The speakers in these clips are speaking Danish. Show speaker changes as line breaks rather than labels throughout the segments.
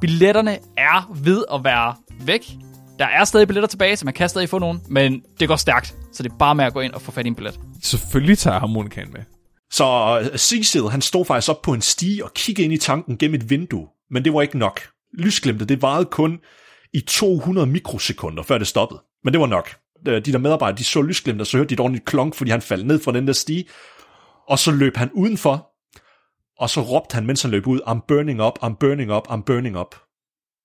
Billetterne er ved at være væk. Der er stadig billetter tilbage, så man kan stadig få nogen, men det går stærkt. Så det er bare med at gå ind og få fat i en billet.
Selvfølgelig tager jeg harmonikaen med.
Så øh, Cecil, han stod faktisk op på en stige og kiggede ind i tanken gennem et vindue. Men det var ikke nok. Lysglimtet, det varede kun i 200 mikrosekunder, før det stoppede. Men det var nok. Øh, De der medarbejdere, de så lysglimtet, og så hørte de et ordentligt klonk, fordi han faldt ned fra den der stige. Og så løb han udenfor, og så råbte han, mens han løb ud, I'm burning up, I'm burning up, I'm burning up.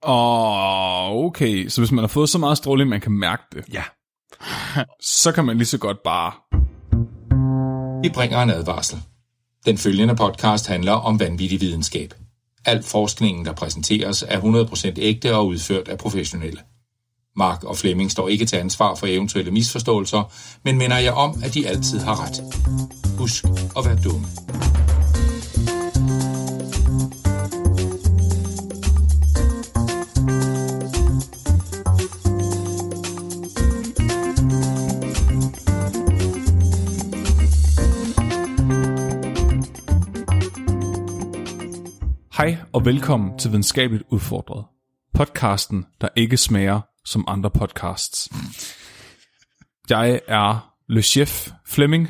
Åh, okay. Så hvis man har fået så meget stråling, man kan mærke det,
Ja,
så kan man lige så godt bare...
Vi bringer en advarsel. Den følgende podcast handler om vanvittig videnskab. Al forskningen, der præsenteres, er 100% ægte og udført af professionelle. Mark og Flemming står ikke til ansvar for eventuelle misforståelser, men minder jer om, at de altid har ret. Husk at være dumme.
Hej og velkommen til Videnskabeligt Udfordret. Podcasten, der ikke smager som andre podcasts. Jeg er Le Chef Flemming.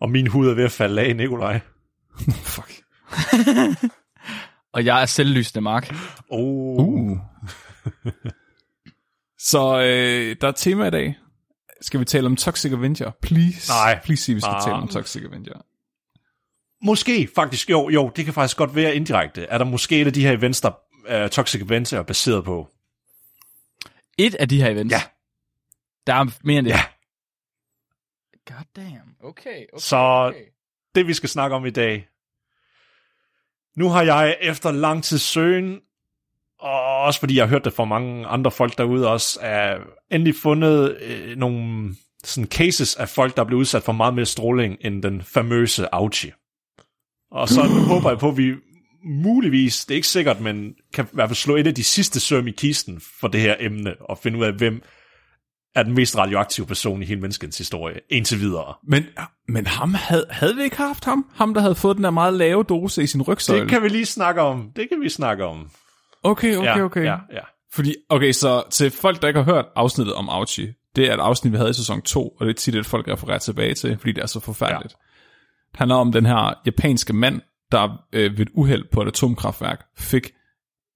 og min hud er ved at falde af, Nikolaj.
Fuck.
Og jeg er selvlysende, Mark.
Oh.
Uh. Så øh, der er tema i dag. Skal vi tale om Toxic Avenger? Please.
Nej.
Please sig, vi skal
Nej.
tale om Toxic Avenger.
Måske faktisk, jo, jo, det kan faktisk godt være indirekte. Er der måske et af de her events, der uh, Toxic Events er baseret på?
Et af de her events.
Ja.
Der er mere end det.
Ja.
God damn. Okay, okay,
Så
okay.
det, vi skal snakke om i dag. Nu har jeg efter lang tid søgen, og også fordi jeg har hørt det fra mange andre folk derude også, er endelig fundet øh, nogle sådan cases af folk, der blev udsat for meget mere stråling end den famøse Auchi. Og så håber jeg på, at vi muligvis, det er ikke sikkert, men kan i hvert fald slå et af de sidste søm i kisten for det her emne, og finde ud af, hvem er den mest radioaktive person i hele menneskets historie, indtil videre.
Men, men ham havde, havde vi ikke haft ham? Ham, der havde fået den der meget lave dose i sin rygsøjle?
Det kan vi lige snakke om. Det kan vi snakke om.
Okay, okay,
ja,
okay.
Ja, ja.
Fordi, okay, så til folk, der ikke har hørt afsnittet om Auchi, det er et afsnit, vi havde i sæson 2, og det er tit, at folk refererer tilbage til, fordi det er så forfærdeligt. Ja. Handler om den her japanske mand, der øh, ved et uheld på et atomkraftværk fik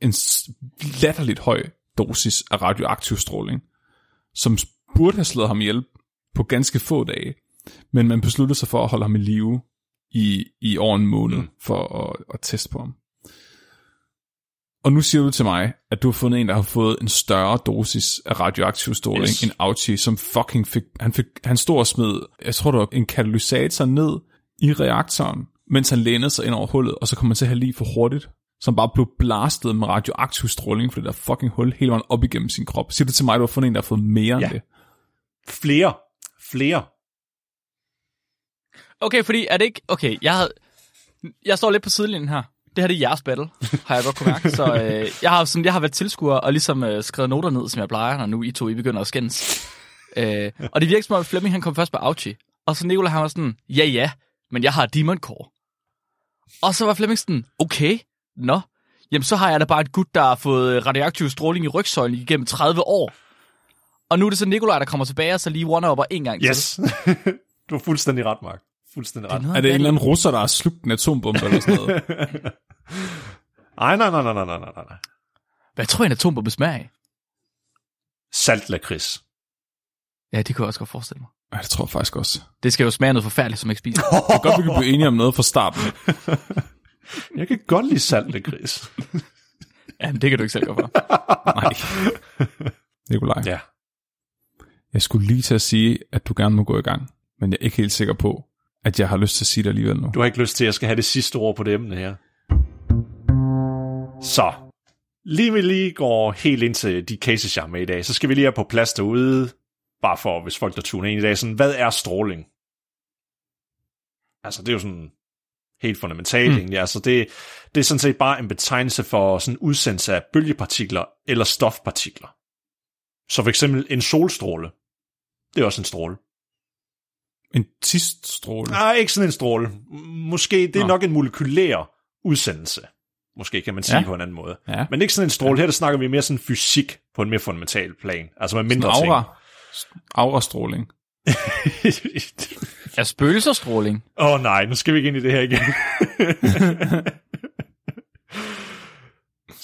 en latterligt høj dosis af radioaktiv stråling, som burde have slået ham ihjel på ganske få dage, men man besluttede sig for at holde ham i live i, i over en måned mm. for at, at teste på ham. Og nu siger du til mig, at du har fundet en, der har fået en større dosis af radioaktiv stråling
Yes.
yes. end Auchi, som fucking fik, han, fik, han stod og smed, jeg tror det var en katalysator ned i reaktoren, mens han lænede sig ind over hullet, og så kom han til at have lige for hurtigt, som bare blev blastet med radioaktiv stråling, for det der fucking hul hele vejen op igennem sin krop. Siger du til mig, at du har fundet en, der har fået mere
Ja.
end det?
Flere. Flere.
Okay, fordi er det ikke... Okay, jeg havde... Jeg står lidt på sidelinjen her. Det her det er jeres battle, har jeg godt kunne mærke. Så øh, jeg, har, sådan, jeg har været tilskuer og ligesom øh, skrevet noter ned, som jeg plejer, når nu I to I begynder at skændes. Øh, og det virker som om, at Flemming han kom først på Auchi. Og så Nicolai han var sådan, ja ja, men jeg har Demon Core. Og så var Flemming sådan, okay, nå. Jamen så har jeg da bare et gut, der har fået radioaktiv stråling i rygsøjlen igennem 30 år. Og nu er det så Nikolaj, der kommer tilbage og så lige one-upper en gang til.
Yes. du har fuldstændig ret, Mark. Fuldstændig ret.
noget
Er det en eller anden russer, der har slugt en atombombe eller sådan noget?
Ej, nej, nej, nej, nej, nej, nej, nej.
Hvad tror jeg, en atombombe smager af?
Salt lakrids.
Ja, det kunne jeg også godt forestille mig.
Ja, det tror jeg faktisk også.
Det skal jo smage noget forfærdeligt, som ikke spiser.
Det er godt, vi kan blive enige om noget fra starten.
Jeg kan godt lide salt lakrids.
Jamen, det kan du ikke selv gå for.
Nej. Nikolaj,
ja.
jeg skulle lige til at sige, at du gerne må gå i gang, men jeg er ikke helt sikker på, at jeg har lyst til at sige det alligevel nu.
Du har ikke lyst til, at jeg skal have det sidste ord på det emne her. Så, lige vi lige går helt ind til de cases, jeg har med i dag, så skal vi lige have på plads derude, bare for, hvis folk der tuner ind i dag, sådan, hvad er stråling? Altså, det er jo sådan helt fundamentalt mm. egentlig. Altså, det, det er sådan set bare en betegnelse for sådan udsendelse af bølgepartikler eller stofpartikler. Så for eksempel en solstråle, det er også en stråle.
En tiststråle?
Nej, ikke sådan en stråle. Måske, det er Nå. nok en molekylær udsendelse. Måske kan man sige ja. på en anden måde. Ja. Men ikke sådan en stråle. Her der snakker vi mere sådan fysik på en mere fundamental plan. Altså med mindre
sådan aura. Aura-stråling.
er spøgelserstråling?
Åh oh, nej, nu skal vi ikke ind i det her igen.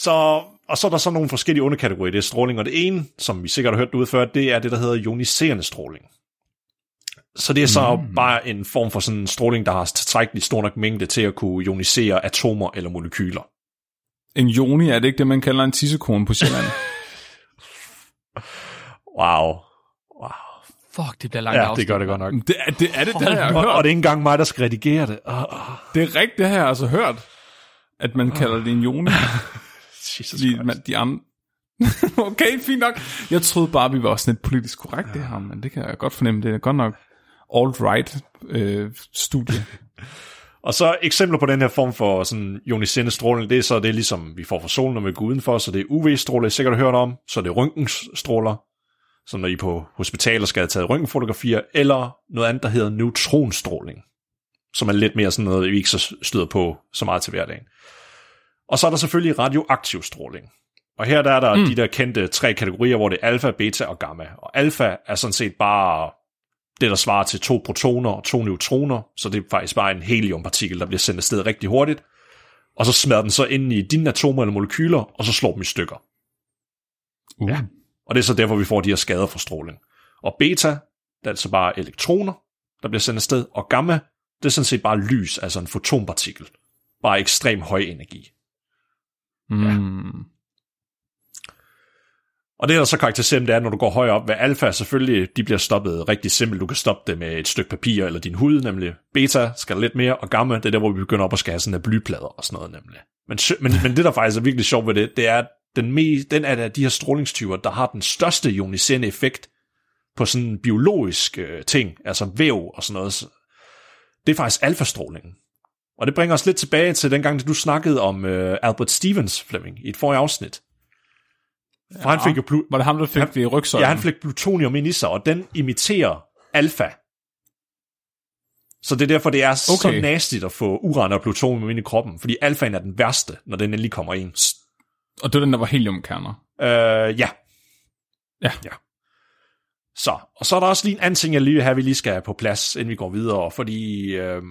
så, og så er der så nogle forskellige underkategorier det er stråling, og det ene, som vi sikkert har hørt ud før, det er det, der hedder ioniserende stråling. Så det er så mm. bare en form for sådan en stråling, der har tilstrækkelig stor nok mængde til at kunne ionisere atomer eller molekyler.
En joni, er det ikke det, man kalder en tissekone på Sjælland?
Wow.
Fuck, det bliver langt
Ja, det gør det godt nok.
Det, er, det er det, der jeg har
hørt. Og, og det er ikke engang mig, der skal redigere det. Oh, oh.
Det er rigtigt, det har jeg altså hørt, at man kalder det en joni.
Jesus
de, man, de andre... okay, fint nok. Jeg troede bare, vi var også lidt politisk korrekt det her, men det kan jeg godt fornemme. Det er godt nok alt-right øh, studie.
Og så eksempler på den her form for sådan ioniserende stråling, det er så det, ligesom vi får fra solen, når vi går udenfor, så det er UV-stråler, I sikkert har hørt om, så det er røntgenstråler, som når I på hospitaler skal have taget røntgenfotografier, eller noget andet, der hedder neutronstråling, som er lidt mere sådan noget, vi ikke så støder på så meget til hverdagen. Og så er der selvfølgelig radioaktiv stråling. Og her der er der mm. de der kendte tre kategorier, hvor det er alfa, beta og gamma. Og alfa er sådan set bare det, der svarer til to protoner og to neutroner, så det er faktisk bare en heliumpartikel, der bliver sendt afsted rigtig hurtigt, og så smadrer den så ind i dine atomer eller molekyler, og så slår dem i stykker. Uh. Ja. Og det er så derfor, vi får de her skader fra stråling. Og beta, det er altså bare elektroner, der bliver sendt afsted, og gamma, det er sådan set bare lys, altså en fotonpartikel. Bare ekstrem høj energi.
Mm. Ja.
Og det, der så karakteriserer det er, når du går højere op ved alfa, selvfølgelig, de bliver stoppet rigtig simpelt. Du kan stoppe det med et stykke papir eller din hud, nemlig beta skal lidt mere, og gamma, det er der, hvor vi begynder op at skære sådan af blyplader og sådan noget, nemlig. Men, men, men det, der faktisk er virkelig sjovt ved det, det er, at den, mest, den er de her strålingstyper, der har den største ioniserende effekt på sådan biologisk øh, ting, altså væv og sådan noget. Det er faktisk alfastrålingen. Og det bringer os lidt tilbage til den gang, du snakkede om øh, Albert Stevens, Fleming, i et forrige afsnit. For ja, han fik jo plu-
var det ham, der fik han, det i rygsøjlen?
Ja, han fik plutonium ind i sig, og den imiterer alfa. Så det er derfor, det er okay. så nastigt at få uran og plutonium ind i kroppen, fordi alfaen er den værste, når den endelig kommer ind.
Og det er den, der var heliumkerner?
Øh, ja.
Ja.
ja. Så, og så er der også lige en anden ting, jeg lige have, vi lige skal have på plads, inden vi går videre, fordi øh,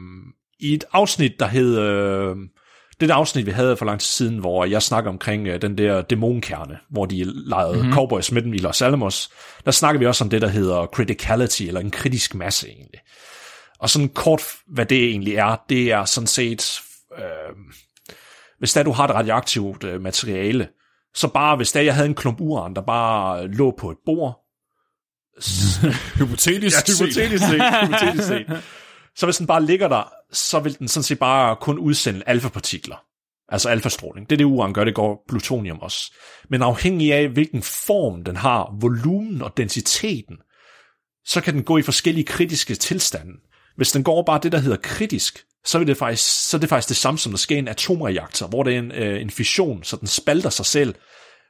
i et afsnit, der hed... Øh, det der afsnit, vi havde for lang tid siden, hvor jeg snakker omkring uh, den der dæmonkerne, hvor de legede mm-hmm. Cowboys med dem i Los Alamos, der snakker vi også om det, der hedder criticality, eller en kritisk masse egentlig. Og sådan kort, hvad det egentlig er, det er sådan set, øh, hvis der du har et radioaktivt øh, materiale, så bare hvis der jeg havde en klump uran, der bare lå på et bord,
hypotetisk
ja, hypotetisk set, hypotetisk set, så hvis den bare ligger der, så vil den sådan set bare kun udsende alfapartikler. Altså alfastråling. Det er det, uran gør, det går plutonium også. Men afhængig af, hvilken form den har, volumen og densiteten, så kan den gå i forskellige kritiske tilstande. Hvis den går bare det, der hedder kritisk, så, vil det faktisk, så er det faktisk det samme, som der sker i en atomreaktor, hvor det er en, øh, en fission, så den spalter sig selv,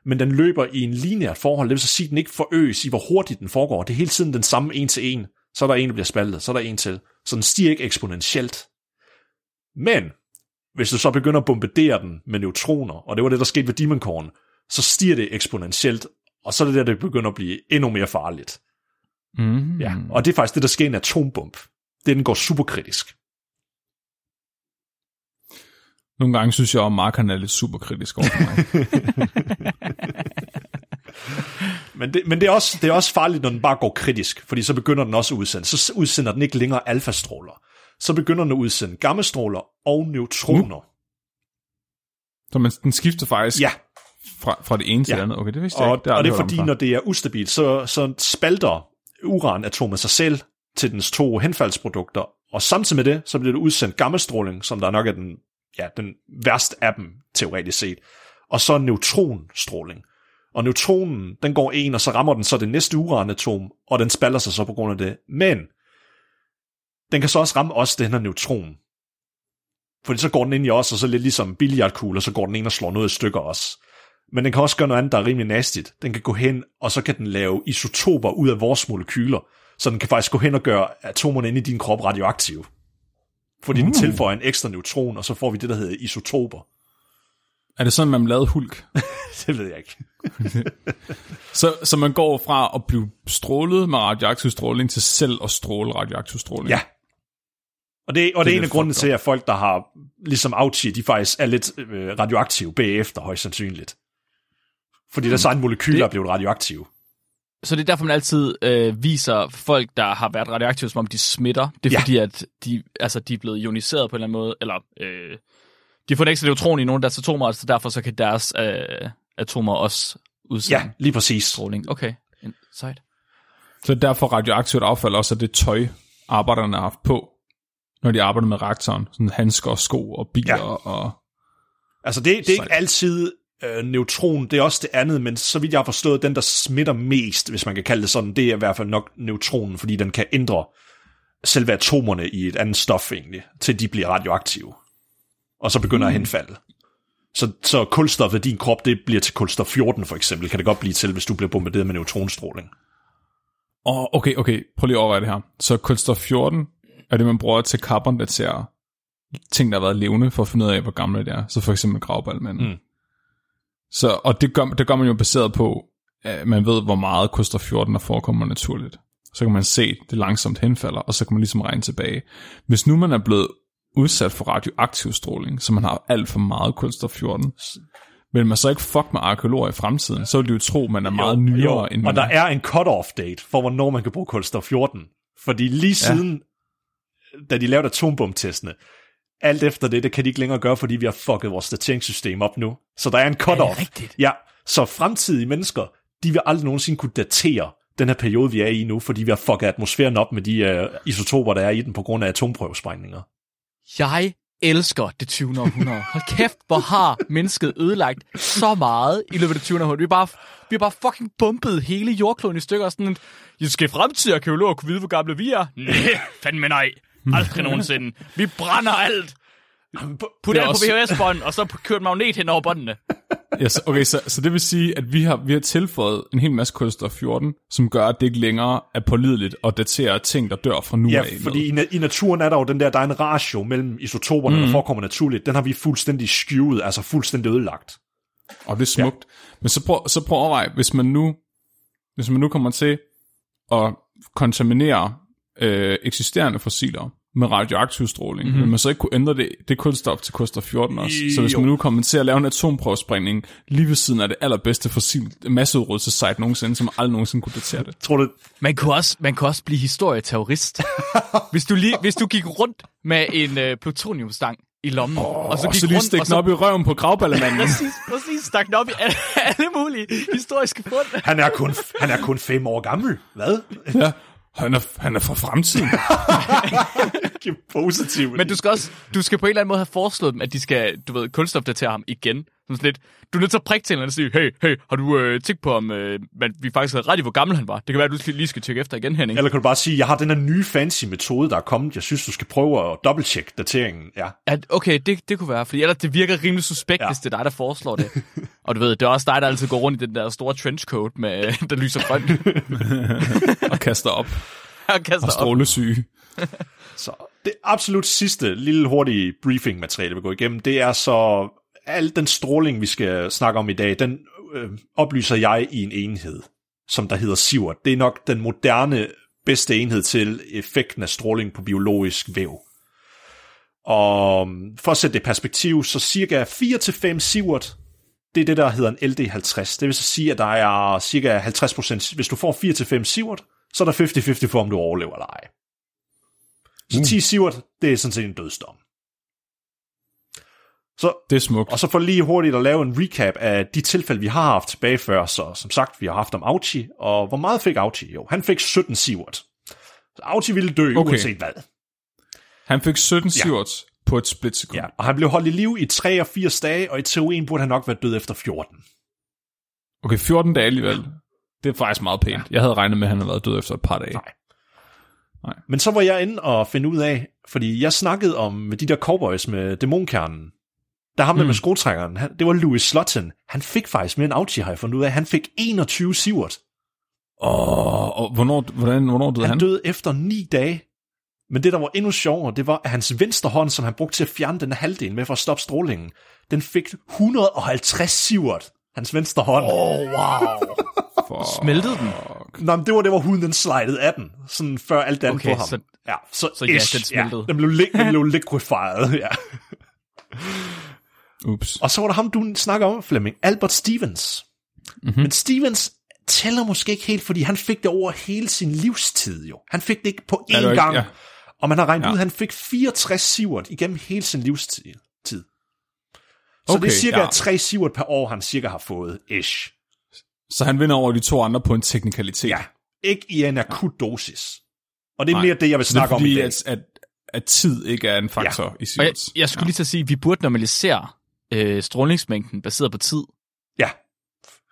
men den løber i en lineært forhold, det vil så sige, at den ikke forøges i, hvor hurtigt den foregår. Det er hele tiden den samme en til en. Så er der en, der bliver spaltet, så er der en til. Så den stiger ikke eksponentielt. Men hvis du så begynder at bombardere den med neutroner, og det var det, der skete ved Demoncorn, så stiger det eksponentielt, og så er det der, det begynder at blive endnu mere farligt.
Mm.
Ja, og det er faktisk det, der sker i en atombomb. Det den går superkritisk.
Nogle gange synes jeg, at markeren er lidt superkritisk over mig.
men det, men det, er også, det er også farligt, når den bare går kritisk, fordi så begynder den også at udsende. Så udsender den ikke længere alfastråler så begynder den at udsende gammastråler og neutroner. Uh.
Så man, den skifter faktisk
ja.
fra, fra det ene til
ja.
det andet? Okay, det vidste jeg
og,
ikke. Det
og det er fordi, når det er ustabilt, så, så spalter uranatomet sig selv til dens to henfaldsprodukter, og samtidig med det, så bliver det udsendt gammastråling, som der nok er den, ja, den værste af dem, teoretisk set. og så neutronstråling. Og neutronen, den går en, og så rammer den så det næste uranatom, og den spalder sig så på grund af det. Men den kan så også ramme os, den her neutron. Fordi så går den ind i os, og så lidt ligesom billiardkugle, og så går den ind og slår noget i stykker også. Men den kan også gøre noget andet, der er rimelig nastigt. Den kan gå hen, og så kan den lave isotoper ud af vores molekyler. Så den kan faktisk gå hen og gøre atomerne inde i din krop radioaktive. Fordi uh. den tilføjer en ekstra neutron, og så får vi det, der hedder isotoper.
Er det sådan, man lavede hulk?
det ved jeg ikke.
så, så man går fra at blive strålet med radioaktiv stråling til selv at stråle radioaktiv stråling?
Ja. Og det, og det, det er en af grunden til, at folk, der har ligesom Auchi, de faktisk er lidt øh, radioaktive bagefter, højst sandsynligt. Fordi hmm. der er så en molekyl, der er blevet radioaktiv.
Så det er derfor, man altid øh, viser folk, der har været radioaktive, som om de smitter. Det er ja. fordi, at de, altså, de er blevet ioniseret på en eller anden måde, eller øh, de får en ekstra neutron i nogle af deres atomer, så derfor så kan deres øh, atomer også udsende
Ja, lige præcis.
stråling. Okay, sejt.
Så derfor radioaktivt affald også er det tøj, arbejderne har haft på, når de arbejder med reaktoren. Sådan handsker og sko og biler ja. og...
Altså det, det er ikke altid øh, neutron, det er også det andet, men så vidt jeg har forstået, den der smitter mest, hvis man kan kalde det sådan, det er i hvert fald nok neutronen, fordi den kan ændre selve atomerne i et andet stof egentlig, til de bliver radioaktive. Og så begynder mm. at henfalde. Så, så kulstof i din krop, det bliver til kulstof 14 for eksempel, kan det godt blive til, hvis du bliver bombarderet med neutronstråling.
Oh, okay, okay, prøv lige at overveje det her. Så kulstof 14 er det, man bruger til karbondatere ting, der har været levende, for at finde ud af, hvor gamle det er. Så for eksempel gravbalmanden. Mm. Så, og det gør, det gør man jo baseret på, at man ved, hvor meget kulstof 14 der forekommer naturligt. Så kan man se, det langsomt henfalder, og så kan man ligesom regne tilbage. Hvis nu man er blevet udsat for radioaktiv stråling, så man har alt for meget kulstof 14, vil man så ikke fuck med arkeologer i fremtiden, så vil de jo tro, man er meget jo, nyere jo. end man
Og der er. er en cut-off date for, hvornår man kan bruge kulstof 14. Fordi lige siden, ja. da de lavede atombomtestene, alt efter det, det kan de ikke længere gøre, fordi vi har fucket vores dateringssystem op nu. Så der er en cut-off.
Er
ja, så fremtidige mennesker, de vil aldrig nogensinde kunne datere den her periode, vi er i nu, fordi vi har fucket atmosfæren op med de uh, isotoper, der er i den på grund af atomprøvesprængninger.
Jeg elsker det 20. århundrede. Hold kæft, hvor har mennesket ødelagt så meget i løbet af det 20. århundrede. Vi har bare, vi bare fucking bumpet hele jordkloden i stykker. Sådan, jeg skal fremtid arkeologer kunne vide, hvor gamle vi er. Nej, fandme nej. Aldrig nogensinde. Vi brænder alt. Put alt også... på VHS-bånd, og så kørt magnet hen over båndene.
Yes, okay, så, så det vil sige, at vi har, vi har tilføjet en hel masse kulstof 14, som gør, at det ikke længere er pålideligt at datere ting, der dør fra nu
ja,
af.
Ja, fordi i, i naturen er der jo den der, der er en ratio mellem isotoperne, mm. der forekommer naturligt. Den har vi fuldstændig skewet, altså fuldstændig ødelagt.
Og det er smukt. Ja. Men så prøv, så prøv at overveje, hvis man nu, hvis man nu kommer til at kontaminere øh, eksisterende fossiler, med radioaktiv stråling, mm-hmm. men man så ikke kunne ændre det, det kulstof til kulstof 14 også. Så hvis man nu kommer til at lave en atomprøvesprængning lige ved siden af det allerbedste fossil masseudryddelsessite nogensinde, som aldrig nogensinde kunne datere det.
Tror du?
Man kunne også, man kunne også blive historieterrorist. hvis, du lige, hvis du gik rundt med en øh, plutoniumstang i lommen. Oh,
og så, gik så lige rundt, og så... op i røven på gravballemanden.
præcis, præcis. Stak den op i alle, alle mulige historiske fund.
han, er kun, han er kun fem år gammel. Hvad?
Ja. Han er, han er fra fremtiden.
positivt.
Men du skal også, du skal på en eller anden måde have foreslået dem, at de skal, du ved, kulstofdatere ham igen. Sådan lidt, du er nødt til at prikke til en og sige, hey, hey, har du øh, tænkt på, om øh, man, vi faktisk havde ret i, hvor gammel han var? Det kan være, at du lige skal tjekke efter igen, Henning.
Eller kan du bare sige, jeg har den her nye fancy metode, der er kommet. Jeg synes, du skal prøve at dobbelttjekke dateringen. Ja.
At, okay, det, det kunne være, fordi ellers det virker rimelig suspekt, ja. hvis det er dig, der foreslår det. og du ved, det er også dig, der altid går rundt i den der store trenchcoat, med, der lyser grønt.
og kaster op.
og kaster
og strålesyge.
så det absolut sidste lille hurtige briefing-materiale, vi går igennem, det er så al den stråling, vi skal snakke om i dag, den øh, oplyser jeg i en enhed, som der hedder Sivert. Det er nok den moderne bedste enhed til effekten af stråling på biologisk væv. Og for at sætte det i perspektiv, så cirka 4-5 Sivert, det er det, der hedder en LD50. Det vil så sige, at der er cirka 50%, hvis du får 4-5 Sivert, så er der 50-50 for, om du overlever eller ej. Så mm. 10 Sivert, det er sådan set en dødsdom.
Så, det er smukt.
Og så for lige hurtigt at lave en recap af de tilfælde, vi har haft tilbage før. Så som sagt, vi har haft om Auchi, og hvor meget fik Auchi? Jo, han fik 17 Sivert. Så Auchi ville dø, okay. uanset hvad.
Han fik 17 ja. Sivert, på et splitsekund.
Ja, og han blev holdt i liv i 83 dage, og i teorien burde han nok være død efter 14.
Okay, 14 dage alligevel. Det er faktisk meget pænt. Jeg havde regnet med, at han havde været død efter et par dage.
Nej. Nej. Men så var jeg inde og finde ud af, fordi jeg snakkede om med de der cowboys med dæmonkernen. Der ham mm. med skotrækkeren, han, det var Louis Slotten. Han fik faktisk med en Auchi, har jeg fundet ud af. Han fik 21 sivert.
Åh, og hvornår, hvordan, hvornår døde
Han
han?
døde efter 9 dage. Men det, der var endnu sjovere, det var, at hans venstre hånd, som han brugte til at fjerne den halvdel med for at stoppe strålingen, den fik 150 sivert. Hans venstre hånd. Oh.
For...
Smeltede den?
Nå, men det var det, hvor huden den slidede af den, sådan før alt det andet
Okay,
på ham.
så-
ja, så,
så ja,
ish,
den smeltede.
Ja, den blev, li- den blev liquefied, ja.
Ups.
Og så var der ham, du snakker om, Flemming, Albert Stevens.
Mhm.
Mm-hmm. Men Stevens tæller måske ikke helt, fordi han fik det over hele sin livstid jo. Han fik det ikke på
Ja,
én
ikke-
gang.
ja.
Og man har regnet
Ja.
ud, at han fik 64 sivert igennem hele sin livstid. tid. Så okay, det er cirka
ja.
ja. 3 sivert per år, han cirka har fået, ish.
Så han vinder over de to andre på en teknikalitet.
Ja, ikke i en akut dosis. Og det er
Nej.
mere det, jeg vil
Så det er
snakke om i dag.
at, at, at tid ikke er en faktor ja. i
Og jeg, jeg skulle lige til at sige, at vi burde normalisere øh, strålingsmængden baseret på tid,
Ja,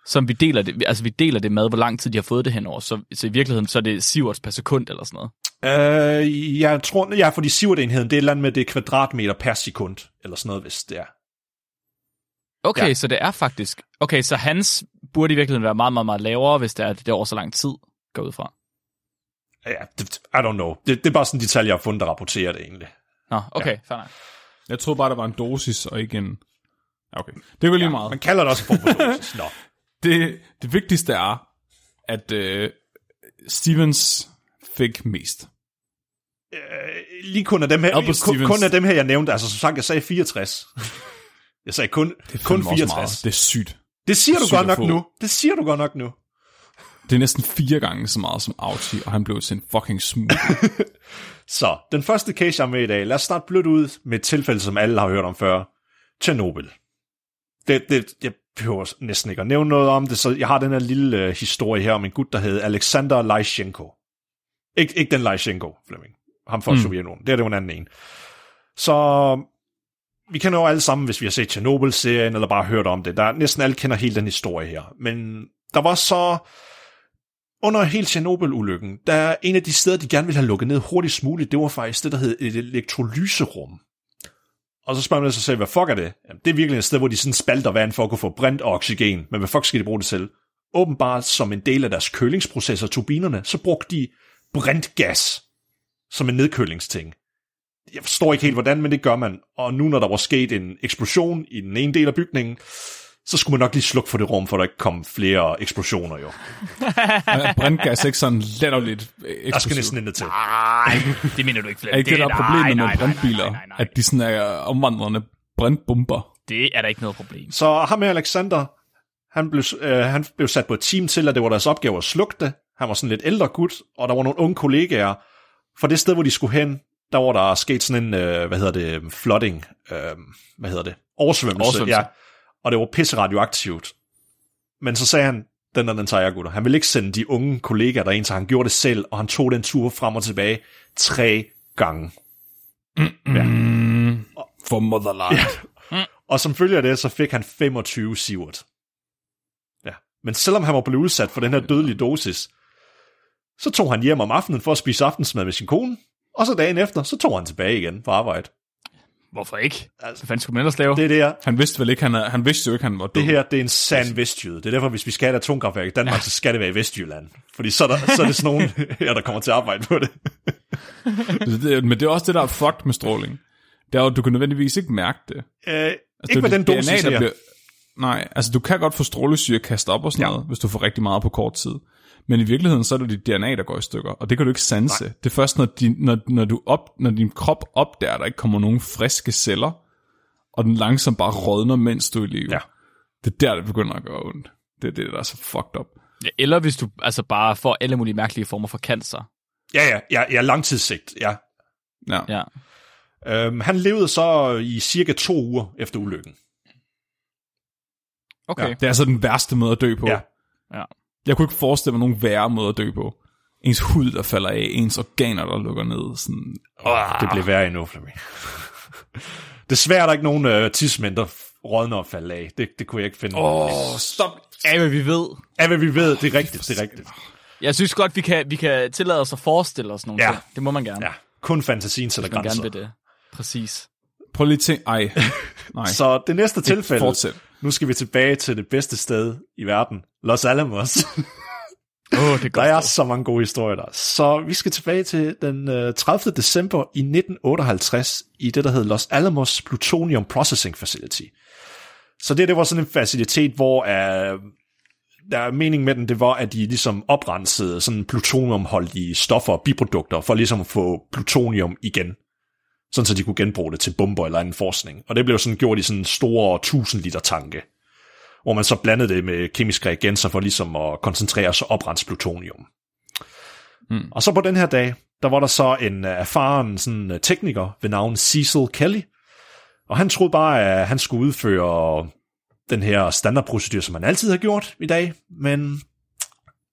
som vi deler det, altså vi deler det med, hvor lang tid de har fået det henover. Så, så i virkeligheden, så er det sieverts per sekund eller sådan noget.
øh, jeg tror, ja, fordi sivertenheden, det er et eller andet med det er kvadratmeter per sekund, eller sådan noget, hvis det er.
Okay,
Ja.
så det er faktisk... Okay, så hans burde i virkeligheden være meget, meget, meget lavere, hvis det er, det er over så lang tid, går ud fra.
Ja, det, I don't know. Det, det er bare sådan en detalje, jeg har fundet, der rapporterer det egentlig.
Nå, okay, ja. fair nok.
Jeg troede bare, der var en dosis, og ikke en... Ja, Okay, det var lige meget.
Man kalder det også for dosis. Nå.
Det, det vigtigste er, at øh, Stevens fik mest.
Øh, lige kun af dem her,
Albert
kun,
Stevens.
kun af dem her, jeg nævnte, altså som sagt, jeg sagde 64. Jeg sagde kun, kun
Fandme også
64.
Meget. Det er sygt.
Det siger du
Sygt
godt nok
få.
nu. Det siger du godt nok nu.
Det er næsten fire gange så meget som Auchi, og han blev til en fucking smooth.
Så, den første case, jeg har med i dag, lad os starte blødt ud med et tilfælde, som alle har hørt om før. Tjernobyl. Det, det, jeg behøver næsten ikke at nævne noget om det, så jeg har den her lille øh, historie her om en gut, der hed Alexander Lyshenko. Ik- ikke den Lyshenko, Flemming. Ham fra mm. Sovjetunionen. Det er det jo en anden en. Så vi kender jo alle sammen, hvis vi har set Chernobyl-serien, eller bare hørt om det. Der, næsten alle kender hele den historie her. Men der var så under hele Tjernobyl-ulykken, der er en af de steder, de gerne ville have lukket ned hurtigst muligt, det var faktisk det, der hed et elektrolyserum. Og så spørger man sig selv, hvad fuck er det? Jamen, det er virkelig et sted, hvor de sådan spalter vand for at kunne få brint og oxygen. Men hvad fuck skal de bruge det til? Åbenbart som en del af deres kølingsprocesser, turbinerne, så brugte de brintgas som en nedkølingsting. Jeg forstår ikke helt hvordan, men det gør man. Og nu når der var sket en eksplosion i den ene del af bygningen, så skulle man nok lige slukke for det rum, for der ikke kom flere eksplosioner jo.
Og Brandgas er ikke sådan latterligt
Der skal
eksplosivt.
næsten intet til.
Nej, det mener du ikke, Flemming.
Er ikke det, der er problemet
nej,
med
nej, nej, nej.
At de sådan er omvandrende brandbomber.
Det er der ikke noget problem.
Så ham med Alexander, han blev, øh, han blev sat på et team til, at det var deres opgave at slukke det. Han var sådan lidt ældre gut, og der var nogle unge kollegaer. For det sted, hvor de skulle hen, der var der sket sådan en, øh, hvad hedder det, flooding, øh, hvad hedder det, oversvømmelse.
Oversvømmelse.
Ja, og det var pisse radioaktivt. Men så sagde han, den der, den tager jeg, gutter. Han ville ikke sende de unge kollegaer derind, så han gjorde det selv, og han tog den tur frem og tilbage tre gange.
For motherland.
Og som følge af det, så fik han 25 sievert. Ja. Men selvom han var blevet udsat for den her dødelige dosis, så tog han hjem om aftenen for at spise aftensmad med sin kone, og så dagen efter, så tog han tilbage igen på arbejde.
Hvorfor ikke?
Altså-
Hvad fanden skulle man ellers lave?
Det, er det, her,
Han vidste vel ikke, han, han vidste jo ikke, han var død.
det her, det er en sand vestjyde. Det er derfor, hvis vi skal have et atomkraftværk i Danmark, ja. så skal det være i Vestjylland. Fordi så er, der, så er det sådan nogen her, der kommer til at arbejde på det.
Det- det- Men det er også det, der er fucked med stråling. Det er jo, at du kan nødvendigvis ikke mærke det.
Øh,
Altså,
ikke med
det er
den dosis
der
her.
Bliver... Nej, altså du kan godt få strålesyre kastet op og sådan
ja.
noget, hvis du får rigtig meget på kort tid. Men i virkeligheden, så er det dit DNA, der går i stykker, og det kan du ikke sanse. Nej. Det er først, når, din, når, når, du op, når din krop opdager, at der ikke kommer nogen friske celler, og den langsomt bare rådner, mens du er i live.
Ja.
Det er der, det begynder at gøre ondt. Det er det, der er så fucked up.
Ja, Eller hvis du altså bare får alle mulige mærkelige former for cancer.
Ja, ja, ja, ja langtidssigt, ja.
Ja.
Ja.
Øhm, han levede så i cirka to uger efter ulykken.
Okay.
Det er altså den værste måde at dø på.
Ja.
Ja.
Jeg kunne ikke forestille mig nogen værre måde at dø på. Ens hud, der falder af, ens organer, der lukker ned. Sådan,
Oh, det blev værre endnu, Flemming. Desværre er der ikke nogen øh, tidsmænd, der rådner og falde af. Det, det kunne jeg ikke finde.
Åh, stop.
Ja, hvad vi ved.
Ja, hvad vi ved, det er rigtigt, det er rigtigt.
Jeg synes godt, vi kan, vi kan tillade os at forestille os nogle
Ja.
ting. Det må man gerne.
Ja, kun fantasien sætter
man gerne
grænser.
vil det. Præcis.
Prøv lige at tænke. Ej, nej.
Så det næste tilfælde,
Fortsæt.
Nu skal vi tilbage til det bedste sted i verden, Los Alamos.
Oh, det er
Der er så mange gode historier der. Så vi skal tilbage til den øh, 30. december i 1958 i det, der hed Los Alamos Plutonium Processing Facility. Så det, det var sådan en facilitet, hvor øh, der er mening med den, det var, at de ligesom oprensede sådan plutoniumholdige stoffer og biprodukter, for ligesom at få plutonium igen. Sådan så de kunne genbruge det til bomber eller anden forskning. Og det blev sådan gjort i sådan store 1000 liter tanke hvor man så blandede det med kemiske reagenser for ligesom at koncentrere sig oprense plutonium.
Mm.
Og så på den her dag, der var der så en øh, erfaren sådan, øh, tekniker ved navn Cecil Kelly, og han troede bare, at han skulle udføre den her standardprocedur, som han altid har gjort i dag, men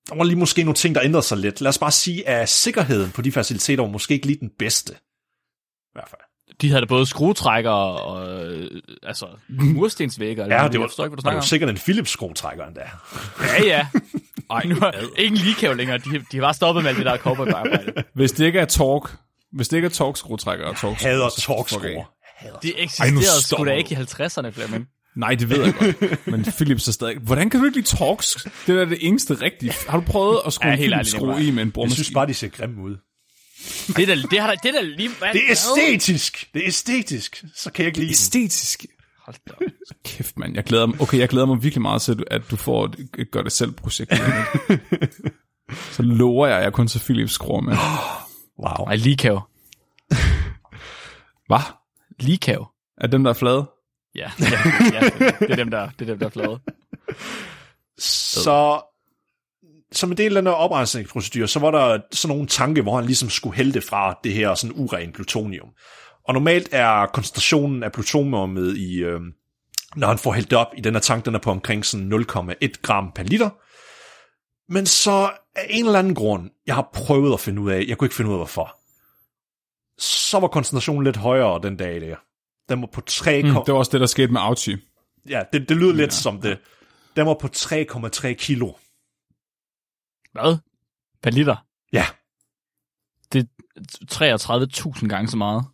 der var lige måske nogle ting, der ændrede sig lidt. Lad os bare sige, at sikkerheden på de faciliteter var måske ikke lige den bedste. Hvert fald.
De havde da både skruetrækker og øh, altså, murstensvægger. eller
Ja, det var,
jeg forstår ikke, hvad du snakker
var
om.
sikkert en Philips skruetrækker endda.
Ja, ja. Ej, nu er ingen ligekæv længere. De, de har bare stoppet med alt det der cowboy-arbejde.
Hvis det ikke er torque, hvis det ikke er torque-skruetrækker og torque
Hader
fuck af.
torkskruer.
Det eksisterede sgu da ikke i 50'erne, Flemming.
Nej, det ved jeg godt. Men Philips er stadig... Hvordan kan du ikke lide Torx? Det er det eneste rigtige. Har du prøvet at skrue
Ja,
en Philips skrue i med en
Jeg
boremaskine?
synes bare, de ser grimme ud.
Det er da, det har da, det er da lige... Hvad?
Det er æstetisk. Det er æstetisk. Så kan jeg ikke lide.
Æstetisk.
Hold da.
Kæft, mand. Jeg glæder mig, okay, jeg glæder mig virkelig meget til, at du får et, et gør det selv projekt. så lover jeg, at jeg kun til Philips skruer med.
Wow.
Nej, ligekæv.
Hvad?
Ligekæv.
Er dem, der er flade?
Ja, ja, ja, det er dem, der, det er dem, der er flade.
Så som en del af den oprensningsprocedur, så var der sådan nogle tanke, hvor han ligesom skulle hælde fra det her sådan uren plutonium. Og normalt er koncentrationen af plutoniumet i, øh, når han får hældt det op i den her tank, den er på omkring sådan 0,1 gram per liter. Men så af en eller anden grund, jeg har prøvet at finde ud af, jeg kunne ikke finde ud af hvorfor, så var koncentrationen lidt højere den dag der. Den var på 3,
Mm, det var også det, der skete med Auchi.
ja, det, det lyder lidt som det. Den var på 3,3 kilo.
Hvad? Per liter?
Ja,
Det er 33.000 gange så meget.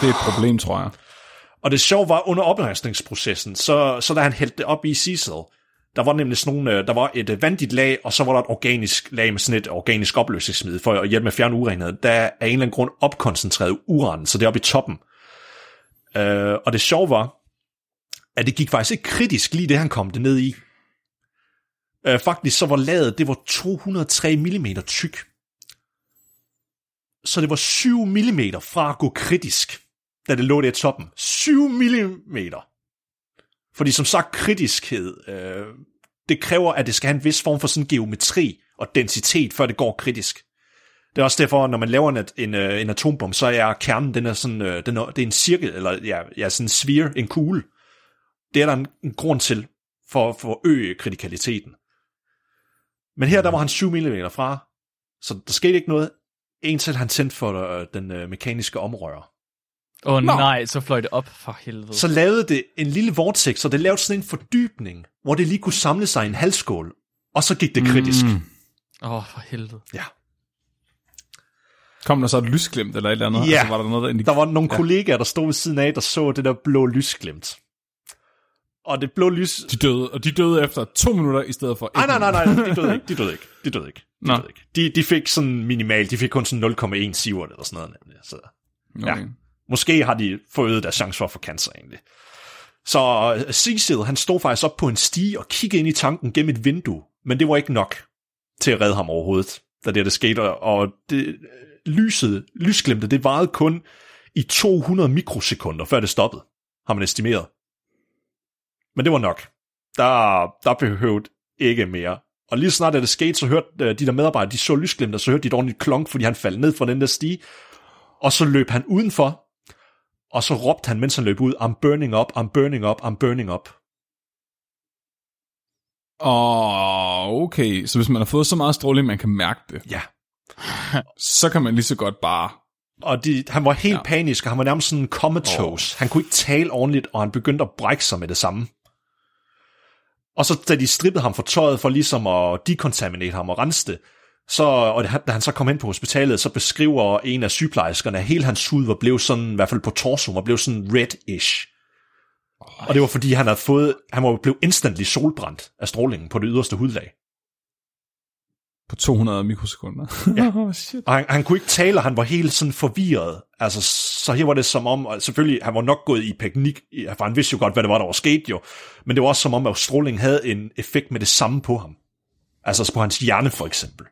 Det er et problem, tror jeg.
Og det sjove var, under oprensningsprocessen, så, så da han hældte det op i Cecil, der var nemlig sådan nogle, øh, der var et øh, vandigt lag, og så var der et organisk lag med sådan et organisk opløsningsmiddel for at hjælpe med at fjerne urenhed. Der er af en eller anden grund opkoncentreret uran, så det er oppe i toppen. Øh, og det sjove var, at det gik faktisk ikke kritisk lige det, han kom det ned i. Øh, faktisk så var laget, det var 203 mm tyk. Så det var 7 mm fra at gå kritisk da det lå der i toppen. 7 mm. Fordi som sagt, kritiskhed, øh, det kræver, at det skal have en vis form for sådan geometri og densitet, før det går kritisk. Det er også derfor, når man laver en, en, øh, en atombombe, så er kernen, den er sådan, øh, den er, det er en cirkel, eller ja, ja, sådan en sphere, en kugle. Det er der en, en grund til, for, for at øge kritikaliteten. Men her, der var han 7 mm fra, så der skete ikke noget, indtil han tændte for øh, den øh, mekaniske omrører.
Åh oh,
Nå.
nej, så fløj det op for helvede.
så lavede det en lille vortex, så det lavede sådan en fordybning, hvor det lige kunne samle sig i en halvskål, og så gik det kritisk. Mm.
Åh, oh, for helvede.
Ja.
Kom der så et lysglimt eller et eller andet?
Ja.
Altså, var der noget, der indik-
Der var nogle ja. kollegaer, der stod ved siden af, der så det der blå lysglimt. Og det blå lys...
De døde, og de døde efter to minutter i stedet for
Nej, nej, nej, nej, de døde ikke, de døde ikke, de døde ikke. De,
Nå.
døde ikke. de, de fik sådan minimalt, de fik kun sådan 0,1 sievert eller sådan noget. nemlig. Så
Okay.
Ja. måske har de forøget deres chance for at få cancer egentlig. Så øh, Cecil, han stod faktisk op på en stige og kiggede ind i tanken gennem et vindue, men det var ikke nok til at redde ham overhovedet, da det, der skete, og det, øh, lyset, lysglemte, det varede kun i 200 mikrosekunder, før det stoppede, har man estimeret. Men det var nok. Der, der behøvede ikke mere. Og lige snart da det skete, så hørte øh, de der medarbejdere, de så lysglemte, og så hørte de et ordentligt klonk, fordi han faldt ned fra den der stige. Og så løb han udenfor, og så råbte han, mens han løb ud, I'm burning up, I'm burning up, I'm burning up.
Åh, okay. Så hvis man har fået så meget stråling, man kan mærke det,
Ja.
så kan man lige så godt bare
Og de, han var helt ja. panisk, og han var nærmest sådan comatose. Oh. Han kunne ikke tale ordentligt, og han begyndte at brække sig med det samme. Og så da de strippede ham for tøjet for ligesom at decontaminate ham og rense det, så, og da han så kom ind på hospitalet, så beskriver en af sygeplejerskerne, at hele hans hud var blevet sådan, i hvert fald på torso, var blevet sådan red-ish. Og det var fordi, han havde fået, han var blevet instantly solbrændt af strålingen på det yderste hudlag.
På 200 mikrosekunder.
Ja. oh, shit. Og han, han kunne ikke tale, og han var helt sådan forvirret. Altså, så her var det som om, og selvfølgelig, han var nok gået i panik, for han vidste jo godt, hvad det var, der var sket jo. Men det var også som om, at strålingen havde en effekt med det samme på ham. Altså på hans hjerne, for eksempel.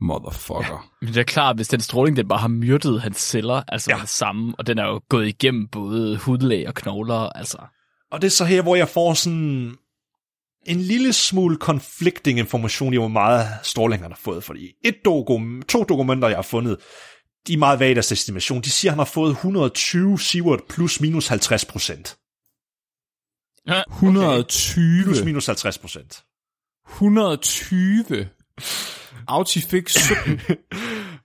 Motherfucker. Ja.
Men det er klart, hvis den stråling, den bare har myrdet hans celler, altså ja. det samme, og den er jo gået igennem både hudlag og knogler, altså.
Og det er så her, hvor jeg får sådan en lille smule conflicting information i, hvor meget stråling han har fået. Fordi et dokum, to dokumenter, jeg har fundet, de er meget vage deres estimation. De siger, at han har fået 120 sievert plus minus 50 procent.
Ja, okay. 120?
Plus minus 50 procent.
120? Auchi fik 17.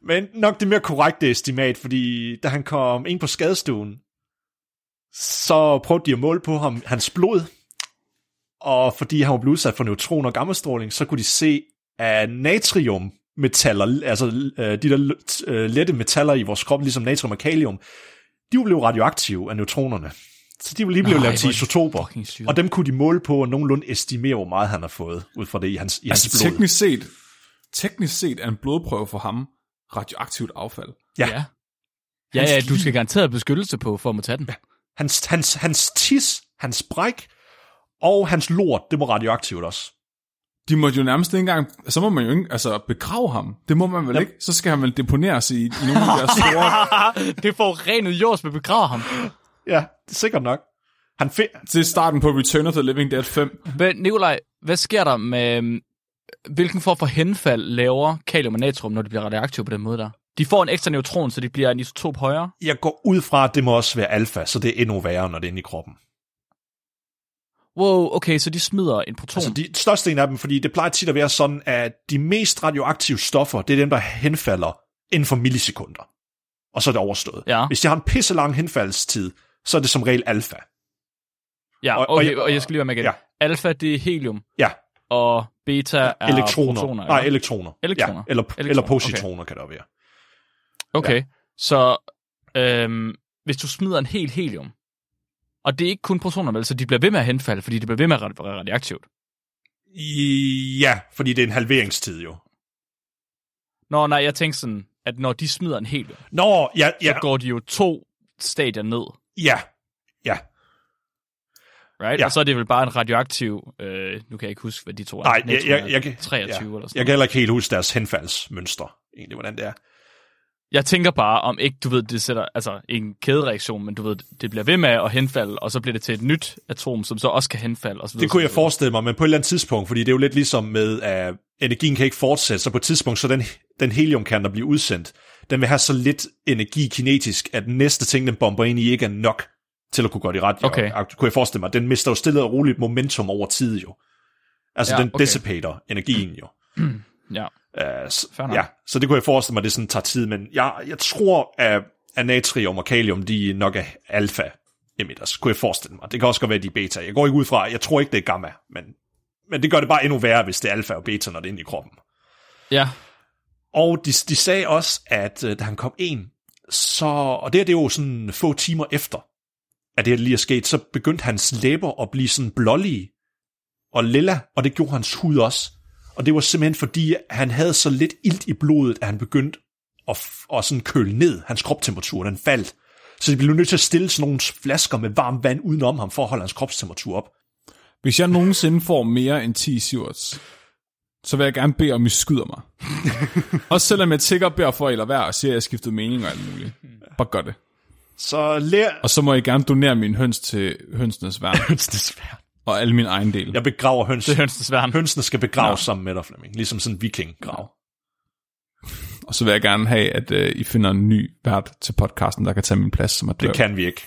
Men nok det mere korrekte estimat, fordi da han kom ind på skadestuen, så prøvede de at måle på ham hans blod, og fordi han var blevet udsat for neutron- og gammastråling, så kunne de se, at natriummetaller, altså øh, de der øh, lette metaller i vores krop, ligesom natrium og kalium, de blev radioaktive af neutronerne. Så de var lige blevet lavet til isotoper, og dem kunne de måle på og nogenlunde estimere, hvor meget han har fået, ud fra det i hans, i
altså,
hans blod.
teknisk set, teknisk set er en blodprøve for ham radioaktivt affald.
Ja.
Ja, ja, ja du skal garanteret beskyttelse på, for at må tage den. Ja.
Hans, hans, hans tis, hans bræk, og hans lort, det må radioaktivt også.
De må jo nærmest ikke engang, så må man jo ikke, altså begrave ham. Det må man vel Jamen. ikke? Så skal han vel deponeres i, i nogle af de der store...
det får renet jords med begrave ham.
Ja, det er sikkert nok. Han
fi- det er starten på Return of the Living Dead 5.
Men Nikolaj, hvad sker der med, hvilken form for henfald laver kalium og natrium, når de bliver radioaktive på den måde der? De får en ekstra neutron, så de bliver en isotop højere?
Jeg går ud fra, at det må også være alfa, så det er endnu værre, når det er inde i kroppen.
Wow, okay, så de smider en proton.
Altså de største en af dem, fordi det plejer tit at være sådan, at de mest radioaktive stoffer, det er dem, der henfalder inden for millisekunder. Og så er det overstået.
Ja.
Hvis de har en pisse lang henfaldstid, så er det som regel alfa.
Ja, okay, og, jeg, og jeg skal lige være med igen. Ja. Alfa, det er helium.
Ja.
Og beta er
elektroner.
protoner.
Nej, elektroner.
Elektroner.
Ja, eller, elektroner. eller positroner okay. kan det være.
Okay, ja. så øhm, hvis du smider en hel helium, og det er ikke kun protoner, vel, så de bliver ved med at henfalde, fordi de bliver ved med at være radioaktivt.
Ja, fordi det er en halveringstid jo.
Nå, nej, jeg tænker sådan, at når de smider en hel,
Nå, ja, ja.
så går de jo to stadier ned.
Ja, ja.
Right? Ja. Og så er det vel bare en radioaktiv, øh, nu kan jeg ikke huske, hvad de to er.
Nej, jeg, jeg, jeg,
23
ja.
eller sådan.
Jeg kan heller ikke helt huske deres henfaldsmønster, egentlig, hvordan det er.
Jeg tænker bare, om ikke, du ved, det sætter altså en kædereaktion, men du ved, det bliver ved med at henfalde, og så bliver det til et nyt atom, som så også kan henfalde. Og så videre,
det kunne jeg forestille mig, men på et eller andet tidspunkt, fordi det er jo lidt ligesom med, at energien kan ikke fortsætte, så på et tidspunkt, så den, den heliumkern, der bliver udsendt, den vil have så lidt energi kinetisk, at den næste ting, den bomber ind i, ikke er nok til at kunne gøre det ret.
Okay.
Og, kunne jeg forestille mig, den mister jo stille og roligt momentum over tid jo. Altså, ja, den okay. dissipater energien jo.
Ja.
Uh, så, ja, så det kunne jeg forestille mig, det sådan tager tid, men jeg, jeg tror, at, at natrium og kalium, de nok er alfa emitters, kunne jeg forestille mig. Det kan også godt være, de er beta. Jeg går ikke ud fra, jeg tror ikke, det er gamma, men, men det gør det bare endnu værre, hvis det er alfa og beta, når det er inde i kroppen.
Ja.
Og de, de sagde også, at uh, da han kom ind, så, og det er det jo sådan få timer efter, at det her lige er sket, så begyndte hans læber at blive sådan blålige og lilla, og det gjorde hans hud også. Og det var simpelthen fordi, han havde så lidt ilt i blodet, at han begyndte at, at sådan køle ned. Hans kropstemperatur, den faldt. Så de blev nødt til at stille sådan nogle flasker med varmt vand udenom ham, for at holde hans kropstemperatur op.
Hvis jeg nogensinde får mere end 10 sivers, så vil jeg gerne bede om, I skyder mig. Også selvom jeg tigger beder for, eller være og siger, at jeg har skiftet mening og alt muligt. Bare gør det.
Så lær...
Og så må I gerne donere min høns til hønsenes værn.
hønsenes værn.
Og alle mine egen del.
Jeg begraver høns.
Det er hønsenes værn.
Hønsene skal begraves ja. sammen med dig, Flemming. Ligesom sådan en vikinggrav.
Og så vil jeg gerne have, at uh, I finder en ny vært til podcasten, der kan tage min plads som er
Det kan vi ikke.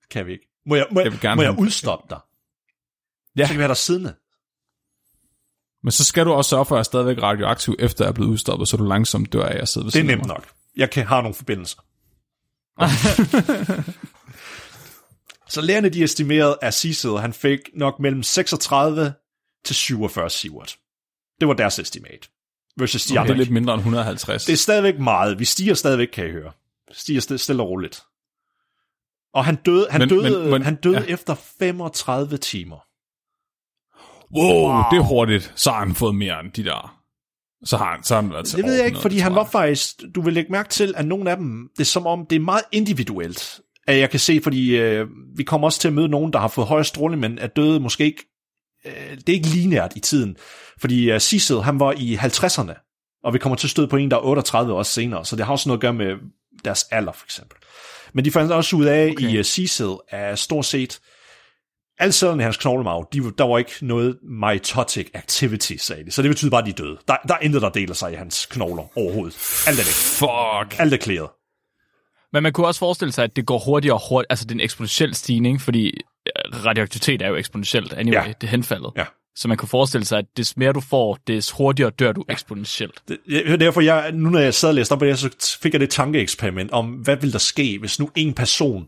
Det kan vi ikke. Må jeg, må jeg, jeg, må jeg udstoppe dig? Ja. Så kan vi have dig siddende.
Men så skal du også sørge for, at jeg er stadigvæk radioaktiv, efter jeg er blevet udstoppet, så du langsomt dør af at sidde ved
Det er nemt nok. Jeg kan, har nogle forbindelser. så lærerne de estimerede, at Cecil han fik nok mellem 36 til 47 sievert. Det var deres estimat. Versus de
Det
andre.
er lidt mindre end 150.
Det er stadigvæk meget. Vi stiger stadigvæk, kan I høre. Stiger st- stille og roligt. Og han døde, han
Men-
døde,
men- men-
han døde
ja.
efter 35 timer.
wow, det er hurtigt. Så har han fået mere end de der. Så har han, så har han været til
Det ved jeg ikke,
100,
fordi han var faktisk... Du vil lægge mærke til, at nogle af dem, det er som om, det er meget individuelt. At jeg kan se, fordi øh, vi kommer også til at møde nogen, der har fået højere stråling, men er døde måske ikke... Øh, det er ikke lineært i tiden. Fordi øh, Cecil, han var i 50'erne, og vi kommer til at støde på en, der er 38 år senere, så det har også noget at gøre med deres alder, for eksempel. Men de fandt også ud af okay. i uh, Cecil, at stort set alle cellerne i hans knoglemarv, de, der var ikke noget mitotic activity, sagde de. Så det betyder bare, at de er døde. Der, der er intet, der deler sig i hans knogler overhovedet. Alt er væk.
Fuck.
Alt er klæret.
Men man kunne også forestille sig, at det går hurtigere og hurtigere. Altså, det er en eksponentiel stigning, fordi øh, radioaktivitet er jo eksponentielt. Anyway,
Ja.
ja. det er henfaldet.
Ja.
Så man kunne forestille sig, at des mere du får, des hurtigere dør du eksponentielt.
Det, jeg- derfor, jeg, nu når jeg sad og læste op på det, så fik jeg det tankeeksperiment om, hvad ville der ske, hvis nu en person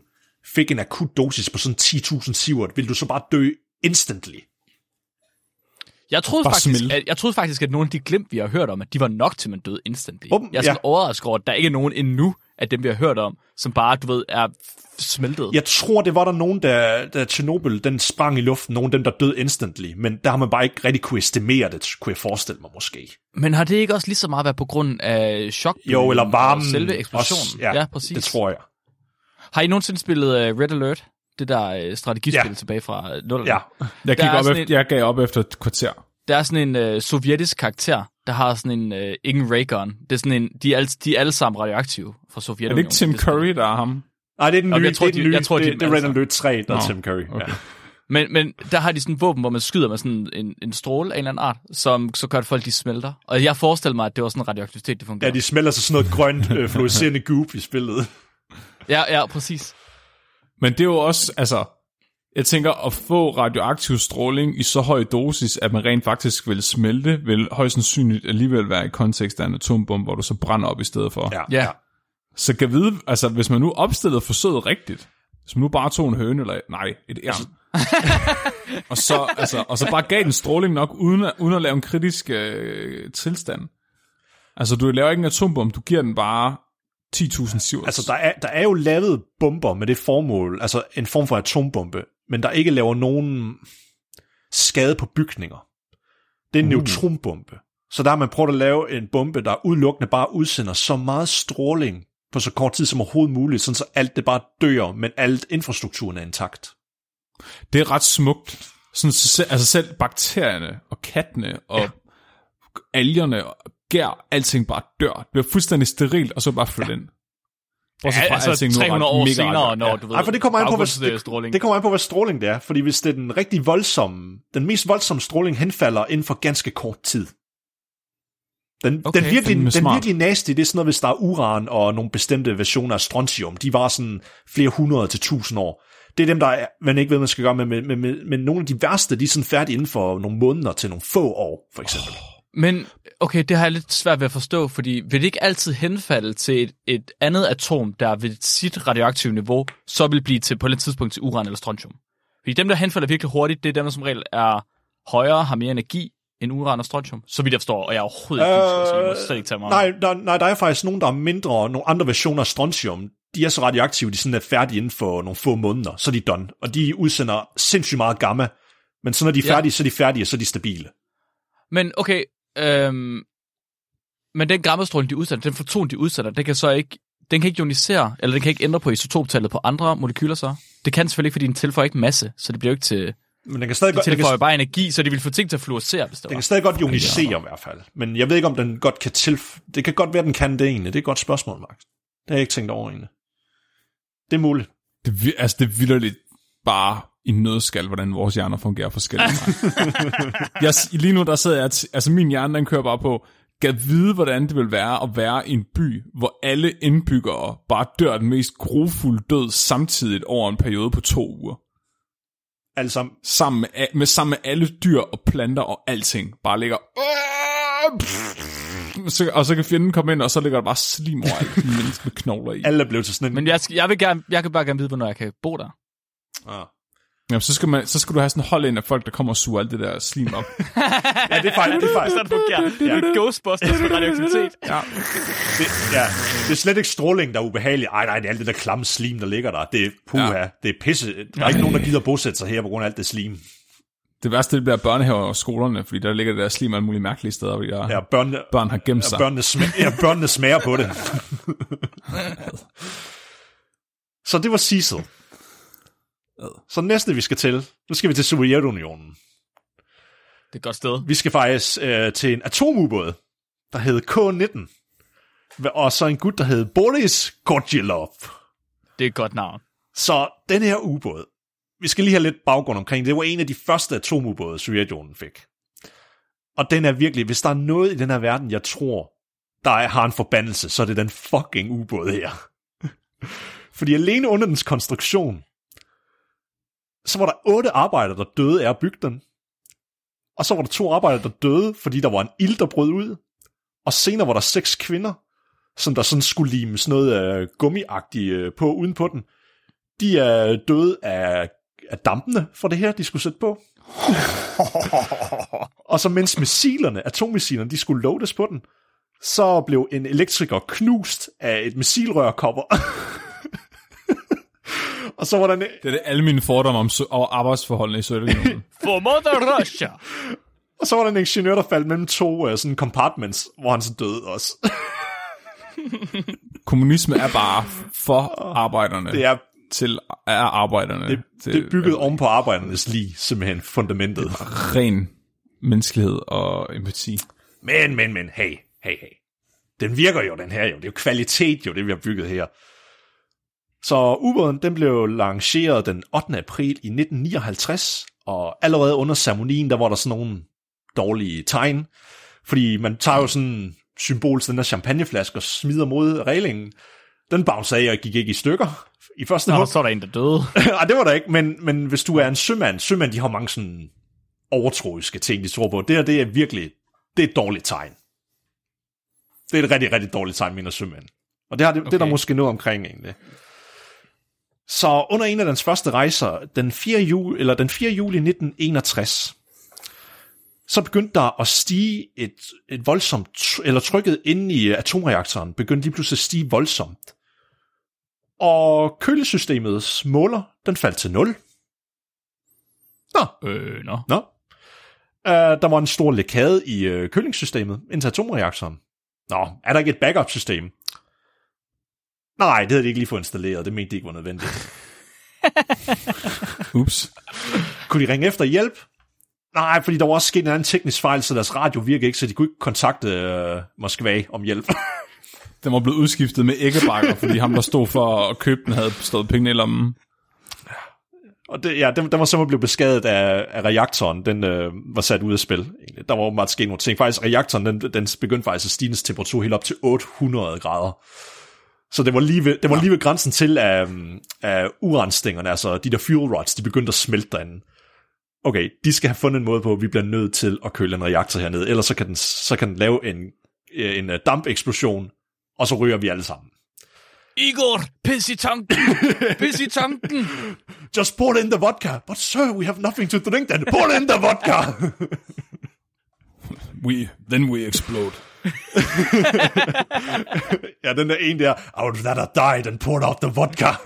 fik en akut dosis på sådan 10.000 sievert, vil du så bare dø instantly?
Jeg troede,
Bare
faktisk, at, jeg troede faktisk, at nogle af de glimt, vi har hørt om, at de var nok til, man døde instantly.
Åben,
jeg er sådan
ja.
overrasket over, at der ikke er nogen endnu af dem, vi har hørt om, som bare, du ved, er smeltet.
Jeg tror, det var der nogen, der, da Chernobyl den sprang i luften, nogle af dem, der døde instantly, men der har man bare ikke rigtig kunne estimere det, kunne jeg forestille mig måske.
Men har det ikke også lige så meget været på grund af chok?
Jo, eller varmen.
Selve eksplosionen.
Også, ja,
ja, præcis.
det tror jeg.
Har I nogensinde spillet uh, Red Alert? Det der uh, strategispil
Ja.
tilbage fra 0.
Ja,
Jeg, gik op efter, jeg gav op efter et kvarter.
Der er sådan en uh, sovjetisk karakter, der har sådan en uh, ingen raygun. Det er sådan en, de er, alle, de er alle sammen radioaktive fra
Er
Sovjetunionen.
det ikke Tim
Det.
Curry, der er ham?
Nej, det er den
Okay,
nye,
jeg tror,
det er
de-
den nye,
jeg tror, de er
det, det er Red Alert 3, der er
Nå,
Tim Curry.
okay.
Ja.
Men, men der har de sådan et våben, hvor man skyder med sådan en, en stråle af en eller anden art, som så gør, at folk de smelter. Og jeg forestiller mig, at det var sådan en radioaktivitet, det fungerer.
ja, de smelter sig sådan noget grønt, øh, fluorescerende goop i spillet.
ja, ja, præcis.
Men det er jo også, altså, jeg tænker, at få radioaktiv stråling i så høj dosis, at man rent faktisk vil smelte, vil højst sandsynligt alligevel være i kontekst af en atombombe, hvor du så brænder op i stedet for.
Ja,
Ja.
Så kan vide, altså hvis man nu opstillede forsøget rigtigt, hvis man nu bare tog en høne, eller nej, et ærn, og, så, altså, og så bare gav den stråling nok, uden at, uden at lave en kritisk øh, tilstand. Altså du laver ikke en atombombe, du giver den bare 10.000 sivers.
Altså, der er, der er jo lavet bomber med det formål, altså en form for atombombe, men der ikke laver nogen skade på bygninger. Det er en uh. neutronbombe. Så der har man prøvet at lave en bombe, der udelukkende bare udsender så meget stråling på så kort tid som overhovedet muligt, sådan så alt det bare dør, men alt infrastrukturen er intakt.
Det er ret smukt. Sådan, så altså selv bakterierne og kattene og ja. algerne og gær, alting bare dør. Det bliver fuldstændig sterilt, og så bare flytte ja. ind. Bortset
Ja,
fra,
altså
alting nu er
300
ret
år
mega
senere, når du ved,
Nej, for det kommer, an på, hvad,
øh, stråling.
det, det kommer an på, hvad stråling det er. Fordi hvis det er den rigtig voldsomme, den mest voldsomme stråling henfalder inden for ganske kort tid. Den,
Okay,
den, virkelig, den
smart.
virkelig nasty, det er sådan noget, hvis der er uran og nogle bestemte versioner af strontium. De var sådan flere hundrede til tusind år. Det er dem, der er, man ikke ved, hvad man skal gøre med, men, men, men, men nogle af de værste, de er sådan færdige inden for nogle måneder til nogle få år, for eksempel.
Men okay, det har jeg lidt svært ved at forstå, fordi vil det ikke altid henfalde til et, et andet atom, der ved sit radioaktive niveau, så vil blive til på et tidspunkt til uran eller strontium? Fordi dem, der henfalder virkelig hurtigt, det er dem, der som regel er højere, har mere energi end uran og strontium. Så vidt jeg forstår, og jeg er overhovedet ikke fysiker, så I må slet ikke tage mig
nej, der, nej, der er faktisk nogen, der er mindre, nogle andre versioner af strontium. De er så radioaktive, de sådan er færdige inden for nogle få måneder, så er de done. Og de udsender sindssygt meget gamma, men så når de er
Ja.
færdige, så er de færdige, og så er de stabile.
Men okay, øhm, men den gammastråling, de udsætter, den foton, de udsætter, den kan så ikke, den kan ikke ionisere, eller den kan ikke ændre på isotoptallet på andre molekyler så. Det kan selvfølgelig ikke, fordi den tilføjer ikke masse, så det bliver jo ikke til,
Men den kan stadig, godt, den
tilføjer
kan,
bare energi, så de vil få ting til at fluorescere, hvis det
den
var.
kan stadig godt ionisere i hvert fald. Men jeg ved ikke, om den godt kan tilf... Det kan godt være, den kan det egentlig. Det er et godt spørgsmål, Max. Det har jeg ikke tænkt over egentlig. Det er muligt.
Det, er altså, det er vildt bare i nødskal, hvordan vores hjerner fungerer forskelligt. jeg, lige nu, der sidder jeg, altså min hjerne, den kører bare på, kan vide, hvordan det vil være at være i en by, hvor alle indbyggere bare dør den mest grofulde død samtidigt over en periode på to uger.
Altså,
Sammen med, a- med, sammen med alle dyr og planter og alting. Bare ligger så, og så kan fjenden komme ind, og så ligger der bare slim over alt menneske med knogler i.
Alle er blevet til sådan en...
Men jeg, skal, jeg, vil gerne, jeg kan bare gerne vide, hvornår jeg kan bo der.
Ah.
Jamen, så skal, man, så skal du have sådan hold ind af folk, der kommer og suger alt det der slim op.
Ja, det er faktisk... Det er faktisk.
Det er Ghostbusters med radioaktivitet.
ja.
det, ja, det er slet ikke stråling, der er ubehagelig. Ej, nej, det er alt det der klamme slim, der ligger der. Det er puha,
Ja.
ja. det er pisse. Der er ikke nogen, der gider bosætte sig her på grund af alt det slim.
Det værste, det bliver børnehaver og skolerne, fordi der ligger det der slim alle mulige mærkelige steder, fordi der
Ja, børnene,
børn har gemt sig.
børnene, smager, ja, børnene smager på det. Så det var Cecil. Så næste, vi skal til, nu skal vi til Sovjetunionen.
Det er et godt sted.
Vi skal faktisk øh, til en atomubåd, der hed K-19. Og så en gut, der hed Boris Godjilov.
Det er et godt navn.
Så den her ubåd, vi skal lige have lidt baggrund omkring det. Det var en af de første atomubåde, Sovjetunionen fik. Og den er virkelig, hvis der er noget i den her verden, jeg tror, der er, har en forbandelse, så er det den fucking ubåd her. Fordi alene under dens konstruktion, så var der otte arbejdere, der døde af at bygge den. Og så var der to arbejdere, der døde, fordi der var en ild, der brød ud. Og senere var der seks kvinder, som der sådan skulle lime sådan noget øh, gummiagtigt øh, på uden på den. De er døde af, af dampene for det her, de skulle sætte på. og så mens missilerne, atommissilerne, de skulle loades på den, så blev en elektriker knust af et missilrørkopper. og så var der en,
Det er det alle mine fordomme om arbejdsforholdene i Sovjetunionen.
For Mother Russia.
og så var der en ingeniør, der faldt mellem to uh, sådan compartments, hvor han så døde også.
Kommunisme er bare for arbejderne.
det er,
til er arbejderne.
det,
til,
det er bygget oven på arbejdernes lige, simpelthen fundamentet.
ren menneskelighed og empati.
Men, men, men, hey, hey, hey. Den virker jo, den her jo. Det er jo kvalitet jo, det vi har bygget her. Så ubåden, den blev lanceret den 8. april i 1959, og allerede under ceremonien, der var der sådan nogle dårlige tegn, fordi man tager jo sådan symbol til den der champagneflaske og smider mod reglingen. Den bounce af og gik ikke i stykker i første
Nå,
hug.
så er der en, der døde.
Ej, det var der ikke, men, men hvis du er en sømand, sømand, de har mange sådan overtroiske ting, de tror på. Det her, det er virkelig, det er et dårligt tegn. Det er et rigtig, rigtig dårligt tegn, mener sømænd. Og det, har, det, okay. det er der måske noget omkring, egentlig. Så under en af dens første rejser, den 4. juli, eller den 4. juli 1961, så begyndte der at stige et, et voldsomt, eller trykket inde i atomreaktoren, begyndte lige pludselig at stige voldsomt. Og kølesystemets måler, den faldt til 0. Nå,
Øh, nå.
Nå. Uh, der var en stor lækade i uh, kølingssystemet ind til atomreaktoren. Nå, er der ikke et backup-system? Nej, det havde de ikke lige fået installeret. Det mente de ikke var nødvendigt.
Ups.
Kunne de ringe efter hjælp? Nej, fordi der var også sket en anden teknisk fejl, så deres radio virkede ikke, så de kunne ikke kontakte uh, Moskva om hjælp.
Den var blevet udskiftet med æggebakker, fordi ham, der stod for at købe den, havde stået penge i lommen.
Og det, ja, den, den var simpelthen blevet beskadiget af, af reaktoren. Den øh, var sat ud af spil. Egentlig. Der var åbenbart sket nogle ting. Faktisk, reaktoren den, den begyndte faktisk at stige temperatur helt op til 800 grader. Så det var lige ved, det var lige ved grænsen til, at, at uranstængerne, altså de der fuel rods, de begyndte at smelte derinde. Okay, de skal have fundet en måde på, at vi bliver nødt til at køle en reaktor hernede, ellers så kan den, så kan den lave en, en øh, dampeksplosion, og så ryger vi alle sammen.
Igor, pis i tanken. Pis i tanken.
Just pour it in the vodka. But sir, we have nothing to drink then. Pour it in the vodka.
We, then we explode.
ja, den der en der, I would rather die than pour out the vodka.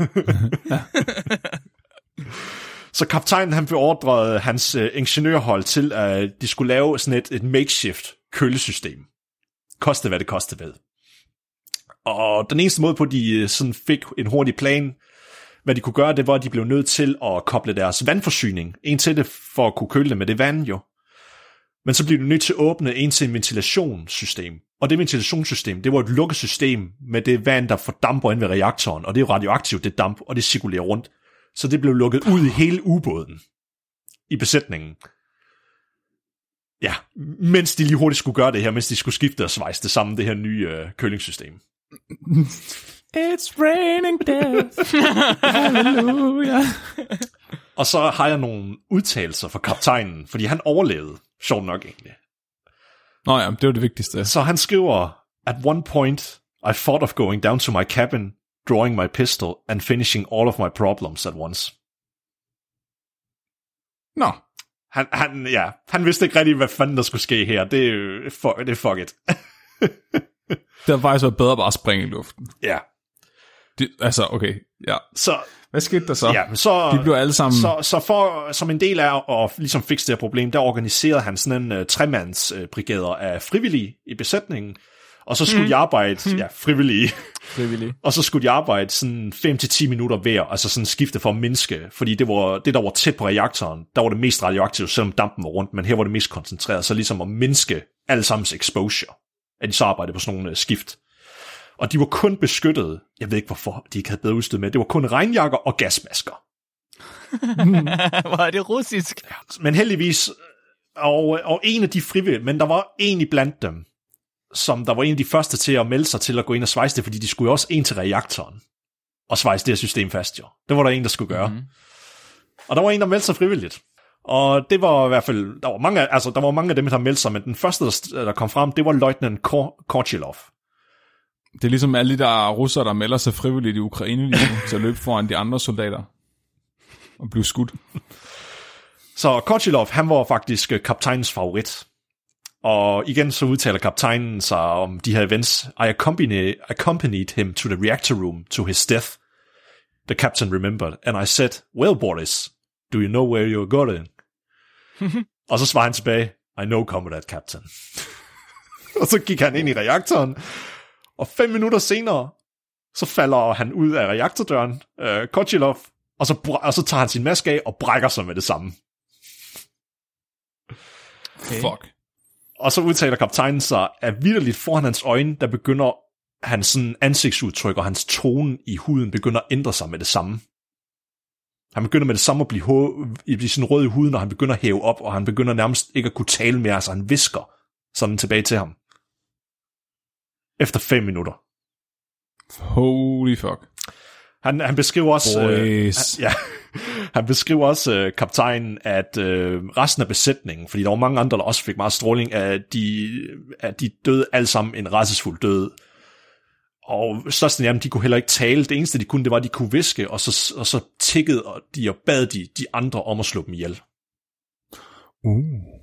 Så kaptajnen han beordrede hans øh, ingeniørhold til, at de skulle lave sådan et, et makeshift kølesystem. Koste hvad det koste ved. Og den eneste måde på, at de øh, sådan fik en hurtig plan, hvad de kunne gøre, det var, at de blev nødt til at koble deres vandforsyning ind til det, for at kunne køle det med det vand jo. Men så blev de nødt til at åbne en til en ventilationssystem. Og det ventilationssystem, det var et lukket system med det vand, der fordamper ind ved reaktoren, og det er jo radioaktivt, det damp, og det cirkulerer rundt. Så det blev lukket ud i hele ubåden i besætningen. Ja, mens de lige hurtigt skulle gøre det her, mens de skulle skifte og svejse det sammen, det her nye øh, kølingssystem.
It's raining death. Halleluja.
Og så har jeg nogle udtalelser fra kaptajnen, fordi han overlevede, sjovt nok egentlig.
Nå ja, det var det vigtigste.
Så han skriver, At one point, I thought of going down to my cabin, drawing my pistol, and finishing all of my problems at once.
Nå,
Han, han, ja, han vidste ikke rigtig, hvad fanden der skulle ske her. Det er fuck, det er fuck it.
det har faktisk været bedre bare at springe i luften.
ja,
Det, altså, okay, ja.
så,
Hvad skete der så?
ja, så,
De blev alle sammen...
så, så for, som en del af at ligesom fikse det her problem, der organiserede han sådan en uh, tremands uh, af frivillige i besætningen, og så skulle mm. de arbejde, ja, frivillige,
Frivillig.
og så skulle de arbejde sådan 5-10 minutter hver, altså sådan skifte for at mindske, fordi det var det, der var tæt på reaktoren, der var det mest radioaktive, selvom dampen var rundt, men her var det mest koncentreret, så ligesom at mindske allesammens exposure, at de så arbejdede på sådan nogle uh, skift. Og de var kun beskyttet, jeg ved ikke hvorfor de ikke havde bedre udstyr med, det var kun regnjakker og gasmasker.
Hvor er det russisk?
Men heldigvis, og, og en af de frivillige, men der var en i blandt dem, som der var en af de første til at melde sig til at gå ind og svejse det, fordi de skulle jo også ind til reaktoren og svejse det her system fast jo. Det var der en, der skulle gøre. Mm-hmm. Og der var en, der meldte sig frivilligt. Og det var i hvert fald, der var mange, altså, der var mange af dem, der meldte sig, men den første, der, der kom frem, det var løjtnant Kor- Korchilov.
Det er ligesom alle de der russere, der melder sig frivilligt i Ukraine lige nu, til at løbe foran de andre soldater og blive skudt.
Så Korchilov, han var faktisk øh, kaptajnens favorit. Og igen så udtaler kaptajnen sig om de her events. I accompanied, accompanied him to the reactor room to his death. The captain remembered, and I said, Well, Boris, do you know where you're going? og så svarer han tilbage, I know, comrade captain. og så gik han ind i reaktoren, og fem minutter senere, så falder han ud af reaktordøren, øh, Korchilov, og så, og så tager han sin maske af og brækker sig med det samme.
Okay.
Fuck.
Og så udtaler kaptajnen sig, at vidderligt foran hans øjne, der begynder hans sådan ansigtsudtryk og hans tone i huden begynder at ændre sig med det samme. Han begynder med det samme at blive, at blive sådan rød i huden, og han begynder at hæve op, og han begynder nærmest ikke at kunne tale mere, altså han visker sådan tilbage til ham. Efter fem minutter.
Holy fuck.
Han, han beskriver også, øh,
Boys.
ja, han beskriver også øh, kaptajnen, at øh, resten af besætningen, fordi der var mange andre, der også fik meget stråling, at de, at de døde alle sammen en rædselsfuld død. Og størsten af dem, de kunne heller ikke tale. Det eneste, de kunne, det var, at de kunne viske, og så, og så tikkede de og bad de, de andre om at slå dem ihjel.
Uh.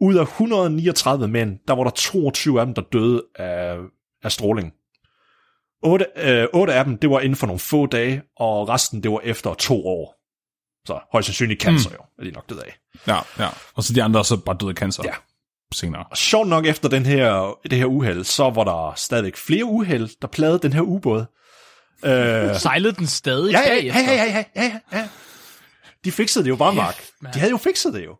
Ud af 139 mænd, der var der 22 af dem, der døde af, af stråling. 8, øh, 8 af dem, det var inden for nogle få dage, og resten, det var efter to år. Så højst sandsynligt cancer jo, er de nok døde af.
Ja, ja. Og så de andre så bare døde af cancer.
Ja.
Senere.
Og sjovt nok efter den her, det her uheld, så var der stadigvæk flere uheld, der plagede den her ubåd. Øh,
Sejlede den stadig
ja, ja, ja, ja, ja, ja, ja, ja. De fikset det jo bare, Mark. De havde jo fikset det jo.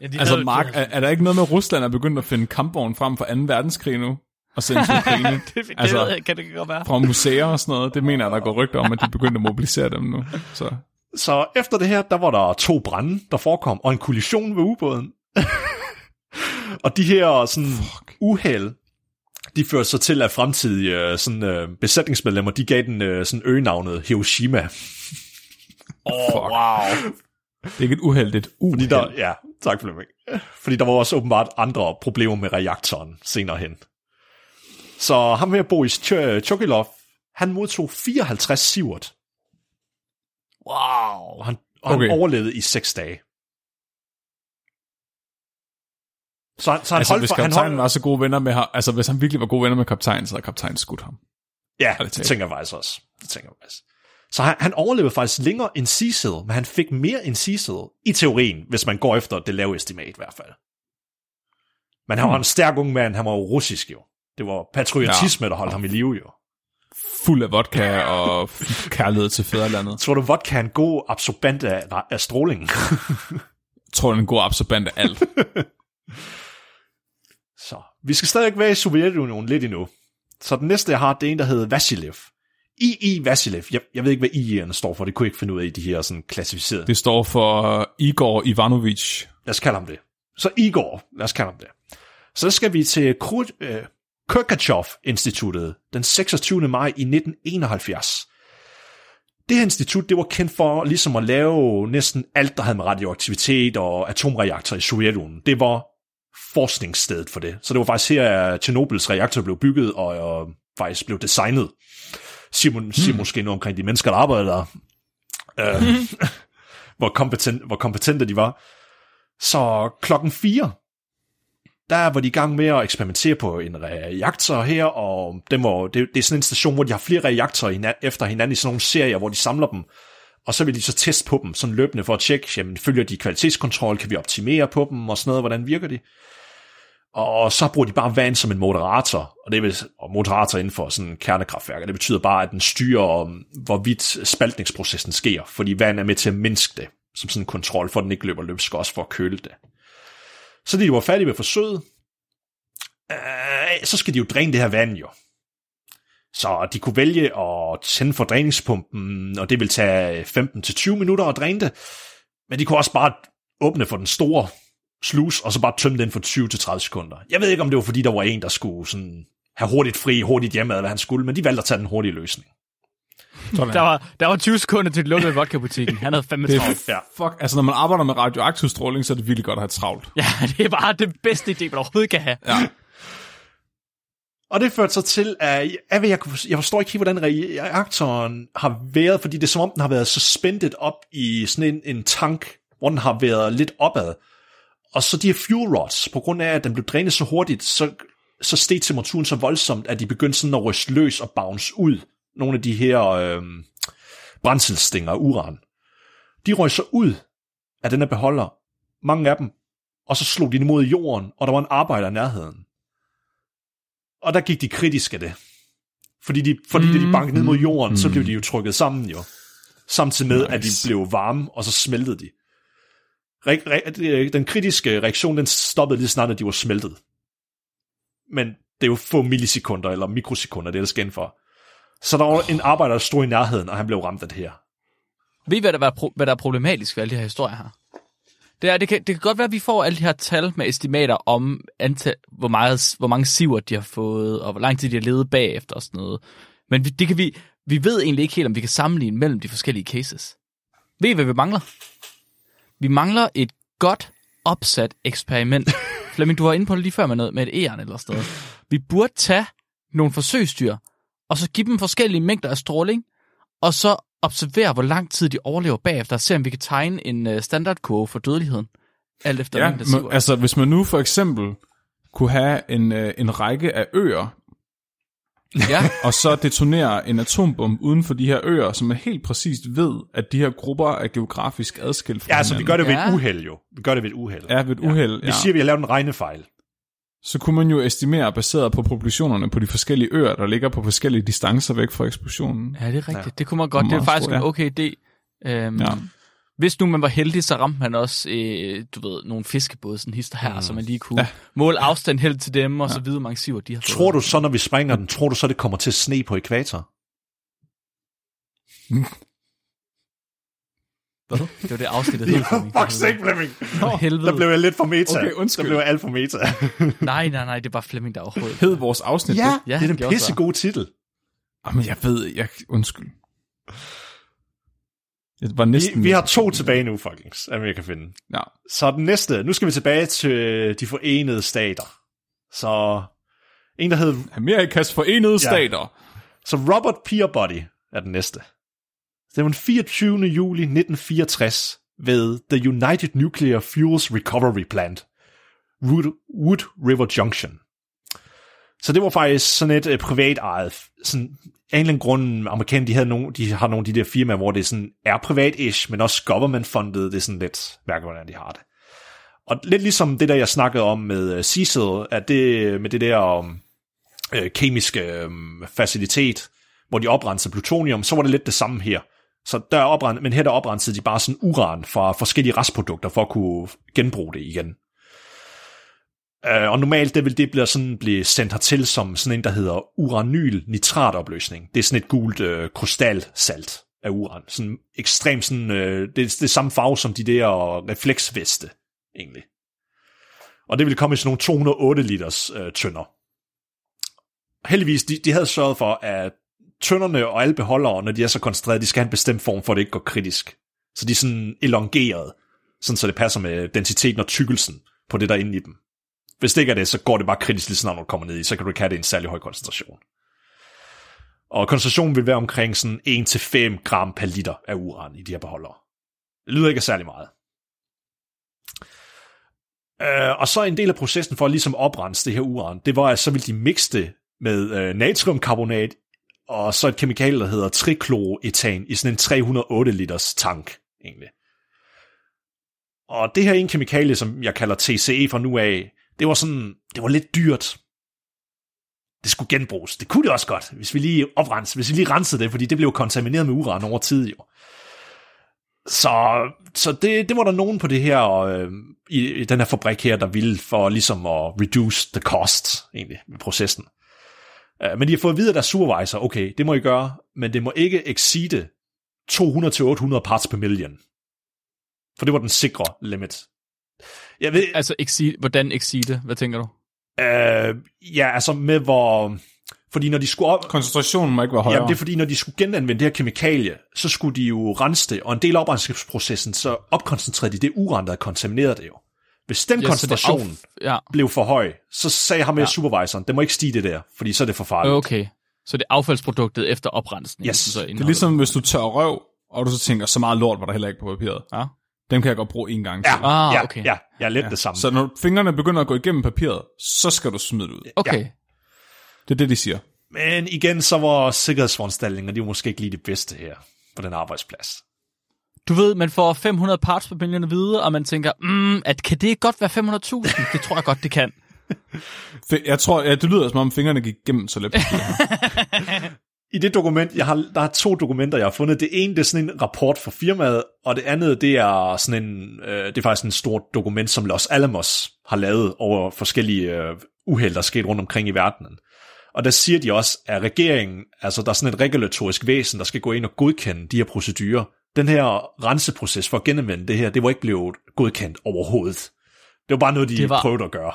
Ja, de
Altså, Mark, er, er der ikke noget med, at Rusland er begyndt at finde kampvogn frem fra 2. verdenskrig nu? Og sende til Ukraine?
det, det
altså-
kan det godt være.
fra museer og sådan noget. Det mener jeg, der går rygter om, at de begyndte at mobilisere dem nu. Så
Så efter det her, der var der to brænde, der forekom, og en kollision ved ubåden. og de her sådan, uheld, de førte så til, at fremtidige øh, sådan, øh, besætningsmedlemmer, de gav den øh, sådan øgenavnet Hiroshima.
Fuck.
wow.
Det er ikke et uheldigt uheld.
Fordi der, ja, tak Flemming. Fordi der var også åbenbart andre problemer med reaktoren senere hen. Så ham her, Boris Ch- Chokilov, han modtog 54 sivert,
Wow.
han, og han
Okay.
overlevede i 6 dage. Så, han- så han
Altså,
holdt
hvis
for, han
kaptajnen
holdt,
var så gode venner med ham, altså hvis han virkelig var gode venner med kaptajnen, så havde kaptajnen skudt ham.
ja,
det
det tænker jeg faktisk også. Det tænker jeg faktisk. Så han, han overlevede faktisk længere end Cecil, men han fik mere end Cecil, i teorien, hvis man går efter det lave estimat i hvert fald. Men han var en stærk ung mand, han var jo russisk jo. Det var patriotisme, ja. der holdt ham i live jo.
Fuld af vodka og kærlighed til fædrelandet.
Tror du, vodka er en god absorbant af, af stråling?
Jeg tror, det er en god absorbant af alt.
Så, vi skal stadig være i Sovjetunionen lidt endnu. Så den næste, jeg har, det er en, der hedder Vasilev. I.I. Vasilev. Jeg, jeg ved ikke, hvad I.I.'erne står for. Det kunne jeg ikke finde ud af i de her sådan klassificerede.
Det står for Igor Ivanovic.
Lad os kalde ham det. Så Igor, lad os kalde ham det. Så skal vi til øh, Kurkatjov-instituttet den 26. maj i 1971. Det her institut, det var kendt for ligesom at lave næsten alt, der havde med radioaktivitet og atomreaktorer i Sovjetunionen. Det var forskningsstedet for det. Så det var faktisk her, at Tjernobyls reaktor blev bygget og, og faktisk blev designet. Siger, hmm. siger måske noget omkring de mennesker, der arbejder der. Øh, hvor, kompetent, hvor kompetente de var. Så klokken 4, der var de i gang med at eksperimentere på en reaktor her, og det, må, det, det er sådan en station, hvor de har flere reaktorer efter hinanden i sådan nogle serier, hvor de samler dem, og så vil de så teste på dem sådan løbende for at tjekke, jamen, følger de kvalitetskontrol, kan vi optimere på dem, og sådan noget, hvordan virker de? Og så bruger de bare vand som en moderator, og det vil, og moderator inden for sådan kernekraftværk, og det betyder bare, at den styrer, hvorvidt spaltningsprocessen sker, fordi vand er med til at mindske det, som sådan en kontrol, for at den ikke løber løbsk, også for at køle det. Så de var færdige med forsøget, øh, så skal de jo dræne det her vand jo. Så de kunne vælge at tænde for dræningspumpen, og det vil tage 15-20 minutter at dræne det. Men de kunne også bare åbne for den store slus, og så bare tømme den for 20-30 sekunder. Jeg ved ikke, om det var fordi, der var en, der skulle sådan have hurtigt fri, hurtigt hjemme, eller hvad han skulle, men de valgte at tage den hurtige løsning.
Der var, der var 20 sekunder til lukkede vodka-butikken. Han havde fandme travlt.
Ja. Fuck, altså når man arbejder med radioaktiv stråling, så er det virkelig godt at have travlt.
Ja, det er bare det bedste idé, man overhovedet kan have.
Ja.
Og det førte så til, at jeg, ved, jeg, jeg forstår ikke helt, hvordan reaktoren har været, fordi det er som om, den har været suspended op i sådan en, en tank, hvor den har været lidt opad. Og så de her fuel rods, på grund af, at den blev drænet så hurtigt, så, så steg temperaturen så voldsomt, at de begyndte sådan at ryste løs og bounce ud. Nogle af de her øh, brændselsstinger af uran. De røg så ud af den her beholder, mange af dem, og så slog de imod jorden, og der var en arbejder i nærheden. Og der gik de kritisk af det. Fordi, de, fordi mm, da de bankede ned mod jorden, mm, så blev de jo trykket sammen jo. Samtidig med, nice. at de blev varme, og så smeltede de. Re- re- øh, den kritiske reaktion, den stoppede lige snart, at de var smeltet. Men det er jo få millisekunder, eller mikrosekunder, det er der skal for. Så der var en arbejder, der stod i nærheden, og han blev ramt af det her.
Ved I, hvad der, var, hvad der er problematisk ved alle de her historier her? Det, er, det, kan, det kan godt være, at vi får alle de her tal med estimater om, antal, hvor, meget, hvor mange siver de har fået, og hvor lang tid de har levet bagefter og sådan noget. Men vi, det kan vi, vi ved egentlig ikke helt, om vi kan sammenligne mellem de forskellige cases. Ved I, hvad vi mangler? Vi mangler et godt opsat eksperiment. Flemming, du var inde på det lige før med noget med et æren eller sådan Vi burde tage nogle forsøgsdyr, og så give dem forskellige mængder af stråling, og så observere, hvor lang tid de overlever bagefter, og se om vi kan tegne en uh, standardkurve for dødeligheden. Alt efter
ja, men, altså hvis man nu for eksempel kunne have en, uh, en række af øer, ja. og så detonere en atombombe uden for de her øer, som er helt præcist ved, at de her grupper er geografisk adskilt fra
Ja, altså vi gør det ved ja. et uheld jo. Vi gør det ved et uheld.
Ja, ved et uheld, ja.
Vi siger, at vi har lavet en regnefejl
så kunne man jo estimere baseret på populationerne på de forskellige øer, der ligger på forskellige distancer væk fra eksplosionen.
Ja, det er rigtigt. Ja. Det kunne man godt. Det er faktisk en okay idé. Um, ja. Hvis nu man var heldig, så ramte man også, øh, du ved, nogle fiskebåde, sådan hister her, mm. så man lige kunne ja. måle afstand helt til dem, og ja. så vide, hvor mange siver de har fået.
Tror du så, når vi springer den, tror du så, det kommer til at sne på ekvator?
Hvad? Det var det afsnit, der hed
Flemming. Fuck sake, Flemming. Nå, helvede. Der blev jeg lidt for meta. Okay, undskyld. Der blev jeg alt for meta.
nej, nej, nej, det var Flemming, der overhovedet.
Hed vores afsnit
ja, det? Ja, det er den pisse gode titel.
Jamen, jeg ved, jeg... Undskyld. Det var næsten...
Vi, vi har to tilbage nu, folkens, at vi kan finde.
Ja.
Så den næste, nu skal vi tilbage til de forenede stater. Så en, der hed...
Amerikas forenede ja. stater.
Så Robert Peabody er den næste. Det var den 24. juli 1964 ved The United Nuclear Fuels Recovery Plant, Wood, Wood River Junction. Så det var faktisk sådan et uh, privat ejet, sådan, af en eller anden grund, amerikanerne, de, havde nogle, de har nogle af de der firmaer, hvor det sådan er privat-ish, men også government-funded, det er sådan lidt, mærke, hvordan de har det. Og lidt ligesom det der, jeg snakkede om med øh, Cecil, at det, øh, med det der um, øh, kemiske øh, facilitet, hvor de oprenser plutonium, så var det lidt det samme her. Så der er oprenset, men her der oprensede de bare sådan uran fra forskellige restprodukter for at kunne genbruge det igen. Uh, og normalt det vil det blive sådan blive sendt hertil som sådan en, der hedder uranyl nitratopløsning. Det er sådan et gult uh, krystalsalt af uran. Sådan ekstremt sådan, uh, det, det er samme farve som de der refleksveste, egentlig. Og det vil komme i sådan nogle 208 liters uh, tønder. Heldigvis, de, de havde sørget for, at tønderne og alle beholdere, når de er så koncentreret, de skal have en bestemt form, for at det ikke går kritisk. Så de er sådan elongeret, sådan så det passer med densiteten og tykkelsen på det, der er inde i dem. Hvis det ikke er det, så går det bare kritisk lige snart, når du kommer ned i, så kan du ikke have det i en særlig høj koncentration. Og koncentrationen vil være omkring sådan 1-5 gram per liter af uran i de her beholdere. Det lyder ikke særlig meget. Øh, og så en del af processen for ligesom at ligesom oprense det her uran, det var, at så ville de mixe det med øh, natriumkarbonat og så et kemikalie, der hedder trikloroetan i sådan en 308 liters tank, egentlig. Og det her ene kemikalie, som jeg kalder TCE fra nu af, det var sådan, det var lidt dyrt. Det skulle genbruges. Det kunne det også godt, hvis vi lige oprense, hvis vi lige rensede det, fordi det blev kontamineret med uran over tid jo. Så, så det, det var der nogen på det her, øh, i, i den her fabrik her, der ville for ligesom at reduce the cost, egentlig, med processen. Øh, men de har fået at vide af deres supervisor, okay, det må I gøre, men det må ikke exceede 200-800 parts per million. For det var den sikre limit.
Jeg ved, altså, exceed, hvordan exceed? Hvad tænker du?
Uh, ja, altså med hvor... Fordi når de skulle op...
Koncentrationen må ikke være højere.
Jamen, det er fordi, når de skulle genanvende det her kemikalie, så skulle de jo rense det, og en del af oprensningsprocessen, så opkoncentrerede de det uran, der er kontamineret det jo. Hvis den ja, koncentration af... ja. blev for høj, så sagde ham med ja. supervisoren, det må ikke stige det der, fordi så er det for farligt.
Okay, så det er affaldsproduktet efter oprensningen.
Yes.
Så
det er ligesom, hvis du tør røv, og du så tænker, så meget lort var der heller ikke på papiret. Ja. Dem kan jeg godt bruge en gang
til. Ja, ah, okay. ja, ja, ja lidt ja. det samme.
Så når fingrene begynder at gå igennem papiret, så skal du smide det ud.
Okay. Ja.
Det er det, de siger.
Men igen, så var sikkerhedsforanstaltninger, de var måske ikke lige det bedste her på den arbejdsplads.
Du ved, man får 500 parts per million videre, og man tænker, mm, at kan det godt være 500.000? Det tror jeg godt, det kan.
Jeg tror, ja, det lyder som om fingrene gik igennem så let.
I det dokument, jeg har, der er to dokumenter, jeg har fundet. Det ene, det er sådan en rapport for firmaet, og det andet, det er sådan en, øh, det er faktisk en stort dokument, som Los Alamos har lavet over forskellige øh, uheld, der er sket rundt omkring i verdenen. Og der siger de også, at regeringen, altså der er sådan et regulatorisk væsen, der skal gå ind og godkende de her procedurer. Den her renseproces for at genanvende det her, det var ikke blevet godkendt overhovedet. Det var bare noget, de var, prøvede at gøre.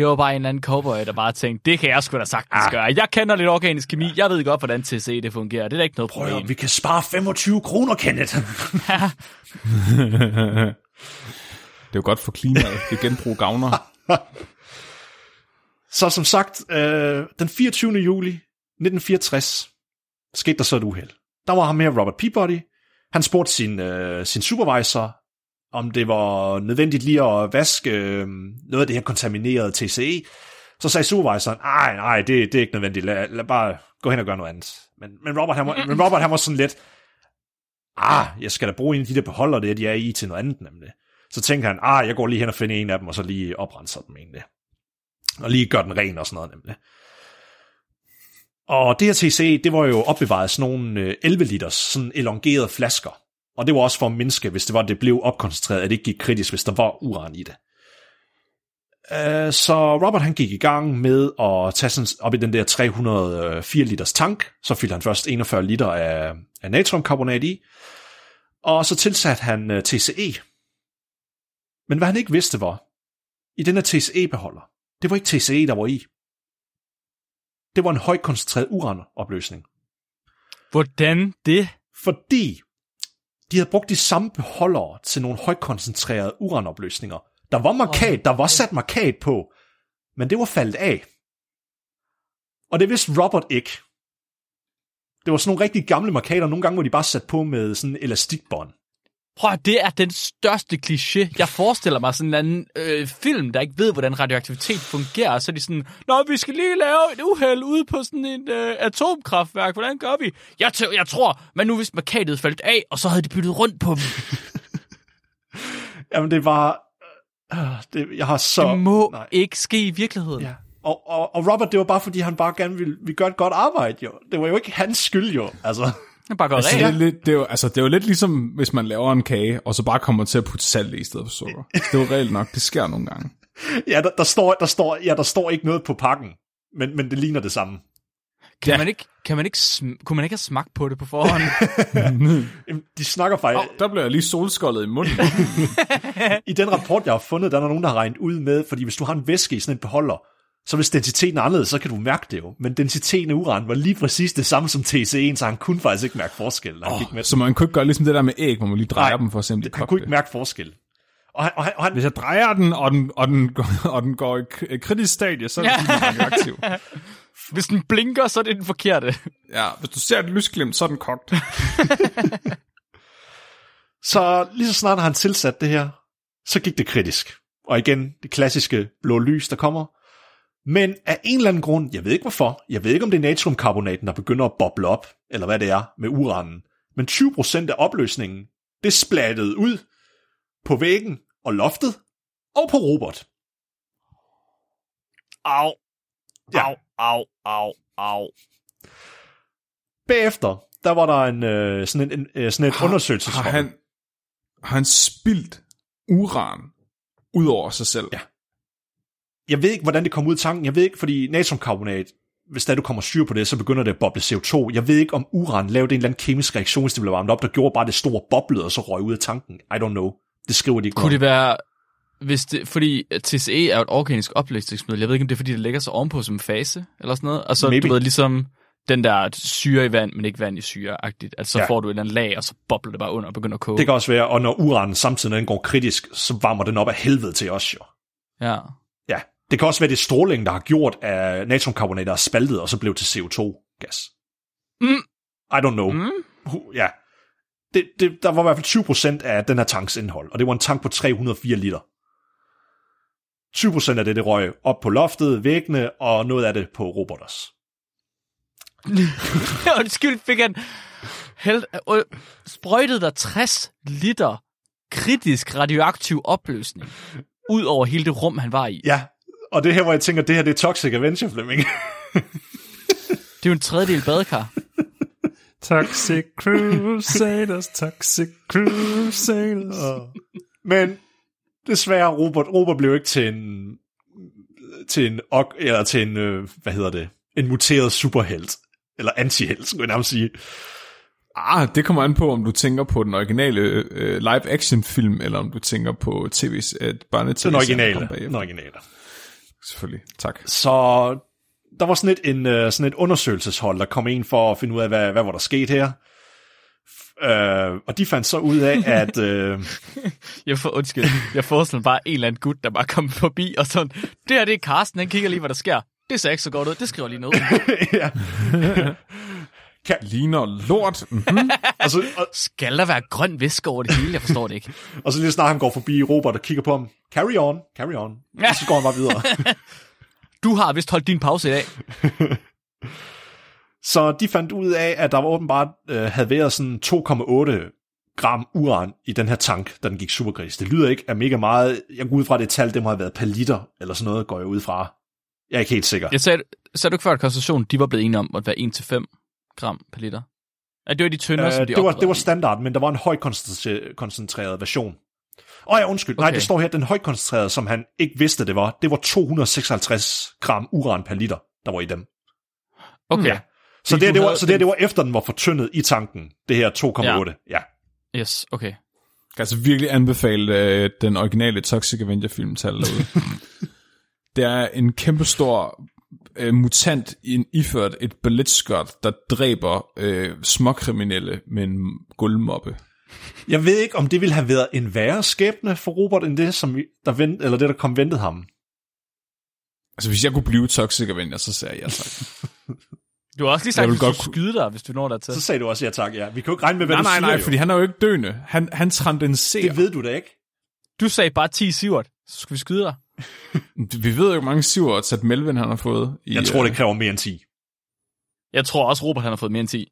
Det var bare en eller anden cowboy, der bare tænkte, det kan jeg sgu da sagtens ah. gøre. Jeg kender lidt organisk kemi, jeg ved godt, hvordan TC det fungerer. Det er da ikke noget problem.
Prøv, vi kan spare 25 kroner, Kenneth.
det er jo godt for klimaet. Det genbrug gavner.
Så som sagt, øh, den 24. juli 1964 skete der så et uheld. Der var ham her, Robert Peabody. Han spurgte sin, øh, sin supervisor, om det var nødvendigt lige at vaske øh, noget af det her kontaminerede TCE. Så sagde supervisoren, nej, nej, det, det er ikke nødvendigt, lad, lad bare gå hen og gøre noget andet. Men, men, Robert, han var, men Robert han var sådan lidt, ah, jeg skal da bruge en af de der beholder det, de er i til noget andet nemlig. Så tænker han, ah, jeg går lige hen og finder en af dem, og så lige oprenser dem egentlig. Og lige gør den ren og sådan noget nemlig. Og det her TC, det var jo opbevaret sådan nogle øh, 11 liters, sådan elongerede flasker. Og det var også for at mindske, hvis det var, det blev opkoncentreret, at det ikke gik kritisk, hvis der var uran i det. Øh, så Robert han gik i gang med at tage sådan op i den der 304 liters tank. Så fyldte han først 41 liter af, af natriumkarbonat i. Og så tilsatte han øh, TCE. Men hvad han ikke vidste var, i den her TCE-beholder, det var ikke TCE, der var i. Det var en højt koncentreret uranopløsning.
Hvordan det?
Fordi de havde brugt de samme beholdere til nogle højt koncentrerede uranopløsninger. Der var markat, der var sat markat på, men det var faldet af. Og det vidste Robert ikke. Det var sådan nogle rigtig gamle markader, nogle gange var de bare sat på med sådan en elastikbånd.
Prøv det er den største kliché. Jeg forestiller mig sådan en anden øh, film, der ikke ved, hvordan radioaktivitet fungerer. Så er de sådan, Nå, vi skal lige lave et uheld ude på sådan et øh, atomkraftværk. Hvordan gør vi? Jeg, t- jeg tror, men nu hvis markadet faldt af, og så havde de byttet rundt på dem.
Jamen, det var... Øh, det, jeg har så...
Det må Nej. ikke ske i virkeligheden.
Ja. Og, og, og Robert, det var bare, fordi han bare gerne ville, ville gøre et godt arbejde, jo. Det var jo ikke hans skyld, jo. Altså...
Det bare går
altså, det, er lidt, det, er jo, altså, det er jo lidt ligesom, hvis man laver en kage, og så bare kommer til at putte salt i stedet for sukker. Det er jo reelt nok, det sker nogle gange.
Ja, der, der, står, der, står, ja, der står ikke noget på pakken, men, men det ligner det samme.
Kan, ja. man ikke, kan man ikke, kunne man ikke have smagt på det på forhånd?
De snakker faktisk...
Oh, der blev jeg lige solskoldet i munden.
I den rapport, jeg har fundet, der er der nogen, der har regnet ud med, fordi hvis du har en væske i sådan en beholder, så hvis densiteten er anderledes, så kan du mærke det jo. Men densiteten af uran var lige præcis det samme som TC1, så han kunne faktisk ikke mærke forskel. Han
oh, gik med så man kunne ikke gøre ligesom det der med æg, hvor man lige drejer
Nej,
dem for at se, om de
Han kunne ikke mærke forskel. Og han, og han, og han,
Hvis jeg drejer den, og den, og den, går- og den går i kritisk stadie, så er det sådan, radioaktiv.
Hvis den blinker, så er det den forkerte.
Ja, hvis du ser et lysglimt, så er den kogt.
så lige så snart har han tilsat det her, så gik det kritisk. Og igen, det klassiske blå lys, der kommer. Men af en eller anden grund, jeg ved ikke hvorfor, jeg ved ikke om det er natriumkarbonaten, der begynder at boble op, eller hvad det er med uranen, men 20% af opløsningen, det splattede ud på væggen og loftet, og på Robert.
Au.
Ja.
Au, au, au, au.
Bagefter, der var der en, øh, sådan, en, en, øh, sådan et
Har-
undersøgelseshold.
Har han, har han spildt uran ud over sig selv?
Ja. Jeg ved ikke, hvordan det kom ud i tanken. Jeg ved ikke, fordi natriumkarbonat, hvis der du kommer syre på det, så begynder det at boble CO2. Jeg ved ikke, om uran lavede en eller anden kemisk reaktion, hvis det blev varmet op, der gjorde bare det store boblede, og så røg ud af tanken. I don't know. Det skriver de ikke
Kunne det være, hvis det, fordi TCE er jo et organisk opløsningsmiddel. Jeg ved ikke, om det er, fordi det lægger sig ovenpå som fase, eller sådan noget. Og så,
Maybe.
du ved, ligesom den der syre i vand, men ikke vand i syre-agtigt. Altså, så
Ja.
får du et eller andet lag, og så bobler det bare under og begynder at koge.
Det kan også være, og når uranen samtidig den går kritisk, så varmer den op af helvede til os jo.
Ja.
Ja. Det kan også være, det strålingen, der har gjort, at natriumkarbonat er spaltet, og så blev til CO2-gas.
Mm.
I don't know.
Mm.
Ja. Det, det, der var i hvert fald 20% af den her tanks indhold, og det var en tank på 304 liter. 20% af det, det røg op på loftet, væggene, og noget af det på robotters.
Undskyld, fik han held, øh, sprøjtede der 60 liter kritisk radioaktiv opløsning ud over hele det rum, han var i.
Ja, og det her, hvor jeg tænker, det her det er Toxic Avenger, Flemming.
Det er jo en tredjedel badekar.
Toxic Crusaders, Toxic Crusaders.
Men desværre, Robert, Robert blev ikke til en til en, eller til en, øh, hvad hedder det, en muteret superhelt. Eller antihelt, skulle jeg nærmest sige.
Ah, det kommer an på, om du tænker på den originale øh, live-action-film, eller om du tænker på tv øh, barne
Den originale. Den originale.
Selvfølgelig, tak.
Så der var sådan et, en, uh, sådan et undersøgelseshold, der kom ind for at finde ud af, hvad, hvad var der sket her. Uh, og de fandt så ud af, at... Uh,
Jeg får, undskyld, jeg forestiller mig bare en eller anden gut, der bare kom forbi, og sådan, det her det er Carsten, han kigger lige, hvad der sker. Det ser ikke så godt ud, det skriver lige ned.
ja.
Ligner lort. Mm-hmm.
og, så, og,
Skal der være grøn væske over det hele? Jeg forstår det ikke.
og så lige snart han går forbi Robert og kigger på ham, carry on, carry on.
Ja.
Og så går han bare videre.
Du har vist holdt din pause i dag.
Så de fandt ud af, at der var åbenbart øh, havde været sådan 2,8 gram uran i den her tank, da den gik supergris. Det lyder ikke af mega meget. Jeg går ud fra, det tal, det må have været per liter, eller sådan noget, går jeg ud fra. Jeg er ikke helt sikker.
Jeg sagde, sagde du ikke før, at koncentrationen, de var blevet enige om at være 1-5 gram per liter? Ja, det var de tyndere,
Øh,
som de
det, var, det var standard, men der var en højkoncentreret koncentreret version. Åh ja, undskyld. Okay. Nej, det står her, den højkoncentrerede, som han ikke vidste, det var, det var 256 gram uran per liter, der var i dem.
Okay,
Ja. Så det, det, var, så det, det var efter, den var fortyndet i tanken. Det her 2,8. Ja. ja.
yes, okay.
Jeg kan altså virkelig anbefale øh, den originale Toxic Avenger-film til derude. det er en kæmpestor øh, mutant i en iført et balletskørt, der dræber øh, småkriminelle med en gulvmoppe.
Jeg ved ikke, om det ville have været en værre skæbne for Robert, end det, som vi- der vent, eller det, der kom ventet ham.
Altså, hvis jeg kunne blive Toxic Avenger, så sagde jeg tak.
Du har også lige sagt, at du
godt
skyde dig, hvis du når der til.
Så sagde du også ja tak, ja. Vi kan jo ikke regne med, hvad
nej,
du
nej,
siger,
nej,
jo.
fordi han er jo ikke døende. Han, han transcenderer.
Det ved du da ikke.
Du sagde bare 10 sivert, så skal vi skyde dig.
Vi ved jo, hvor mange siver at Melvin han har fået. I,
Jeg tror,
øh,
det kræver mere end 10.
Jeg tror også, Robert han har fået mere end 10.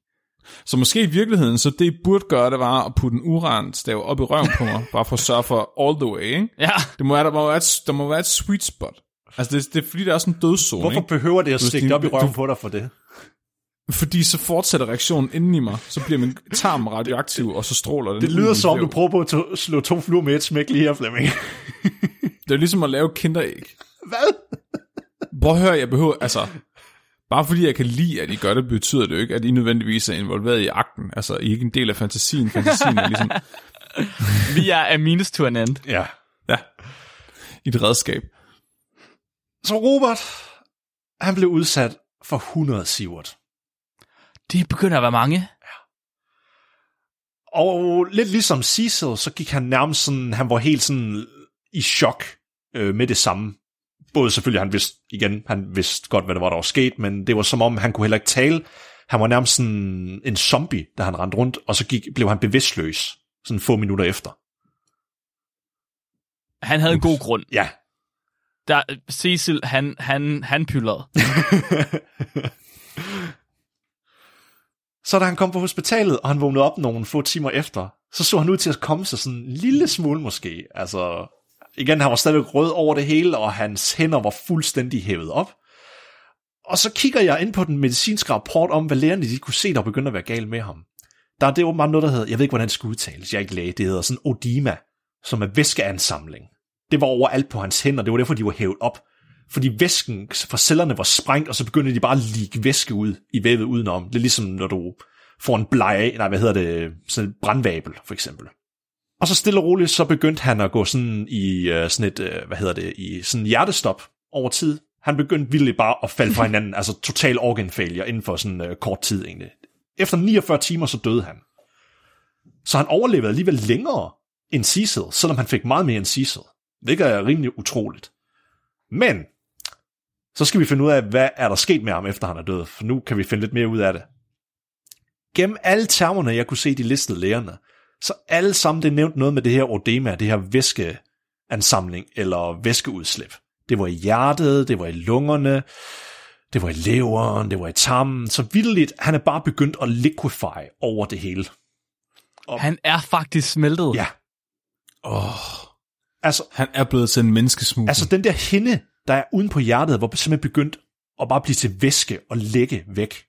Så måske i virkeligheden, så det I burde gøre, det var at putte en uranstav op i røven på mig, bare for at sørge for all the way, ikke?
Ja,
Det må være, der, må være et, der må være et sweet spot. Altså, det, det er fordi, der er sådan en dødszone,
Hvorfor
ikke?
behøver det at stikke op i røven
du-
på dig for det?
Fordi så fortsætter reaktionen inden i mig, så bliver min tarm radioaktiv, og så stråler den
Det lyder som, du prøver på at to- slå to fluer med et smæk lige her, Flemming.
Det er ligesom at lave kinderæg.
Hvad?
Prøv at høre, jeg behøver, altså... Bare fordi jeg kan lide, at I gør det, betyder det jo ikke, at I nødvendigvis er involveret i akten. Altså, I er ikke en del af fantasien. Fantasien er ligesom
vi er a means to an end.
Ja.
ja, i et redskab.
Så Robert, han blev udsat for 100 sivert.
De begynder at være mange.
Og lidt ligesom Cecil, så gik han nærmest sådan, han var helt sådan i chok øh, med det samme. Både selvfølgelig, han vidste, igen, han vidste godt, hvad der var, der var sket, men det var som om, han kunne heller ikke tale. Han var nærmest sådan en zombie, da han rendte rundt, og så gik, blev han bevidstløs, sådan få minutter efter.
Han havde en god grund.
Ja,
Der, Cecil, han, han, han pyldrede.
Så da han kom på hospitalet, og han vågnede op nogle få timer efter, så så han ud til at komme sig sådan en lille smule måske. Altså, igen, han var stadigvæk rød over det hele, og hans hænder var fuldstændig hævet op. Og så kigger jeg ind på den medicinske rapport om, hvad lægerne de kunne se, der begyndte at være galt med ham. Der er det åbenbart noget, der hedder, jeg ved ikke, hvordan det skal udtales, jeg er ikke læge, det hedder sådan odema, som er væskeansamling. Det var overalt på hans hænder, det var derfor, de var hævet op. Fordi væsken fra cellerne var sprængt, og så begyndte de bare at ligge væske ud i vævet udenom. Det er ligesom, når du får en blege, nej, hvad hedder det, sådan et brandvabel, for eksempel. Og så stille og roligt, så begyndte han at gå sådan i uh, sådan et, uh, hvad hedder det, i sådan hjertestop over tid. Han begyndte vildt bare at falde fra hinanden, altså total organ failure inden for sådan uh, kort tid egentlig. Efter 49 timer, så døde han. Så han overlevede alligevel længere end Cecil, selvom han fik meget mere end Cecil. Hvilket er rimelig utroligt. Men, så skal vi finde ud af, hvad er der sket med ham, efter han er død, for nu kan vi finde lidt mere ud af det. Gennem alle termerne, jeg kunne se de listede lægerne, så alle sammen det nævnt noget med det her odema, det her væskeansamling eller væskeudslip. Det var i hjertet, det var i lungerne, det var i leveren, det var i tarmen, så vildt, han er bare begyndt at liquefy over det hele.
Han er faktisk smeltet.
Ja,
Åh,
altså,
han er blevet til en menneskesmugler.
altså den der hinde, der er uden på hjertet, var simpelthen begyndt at bare blive til væske og lægge væk.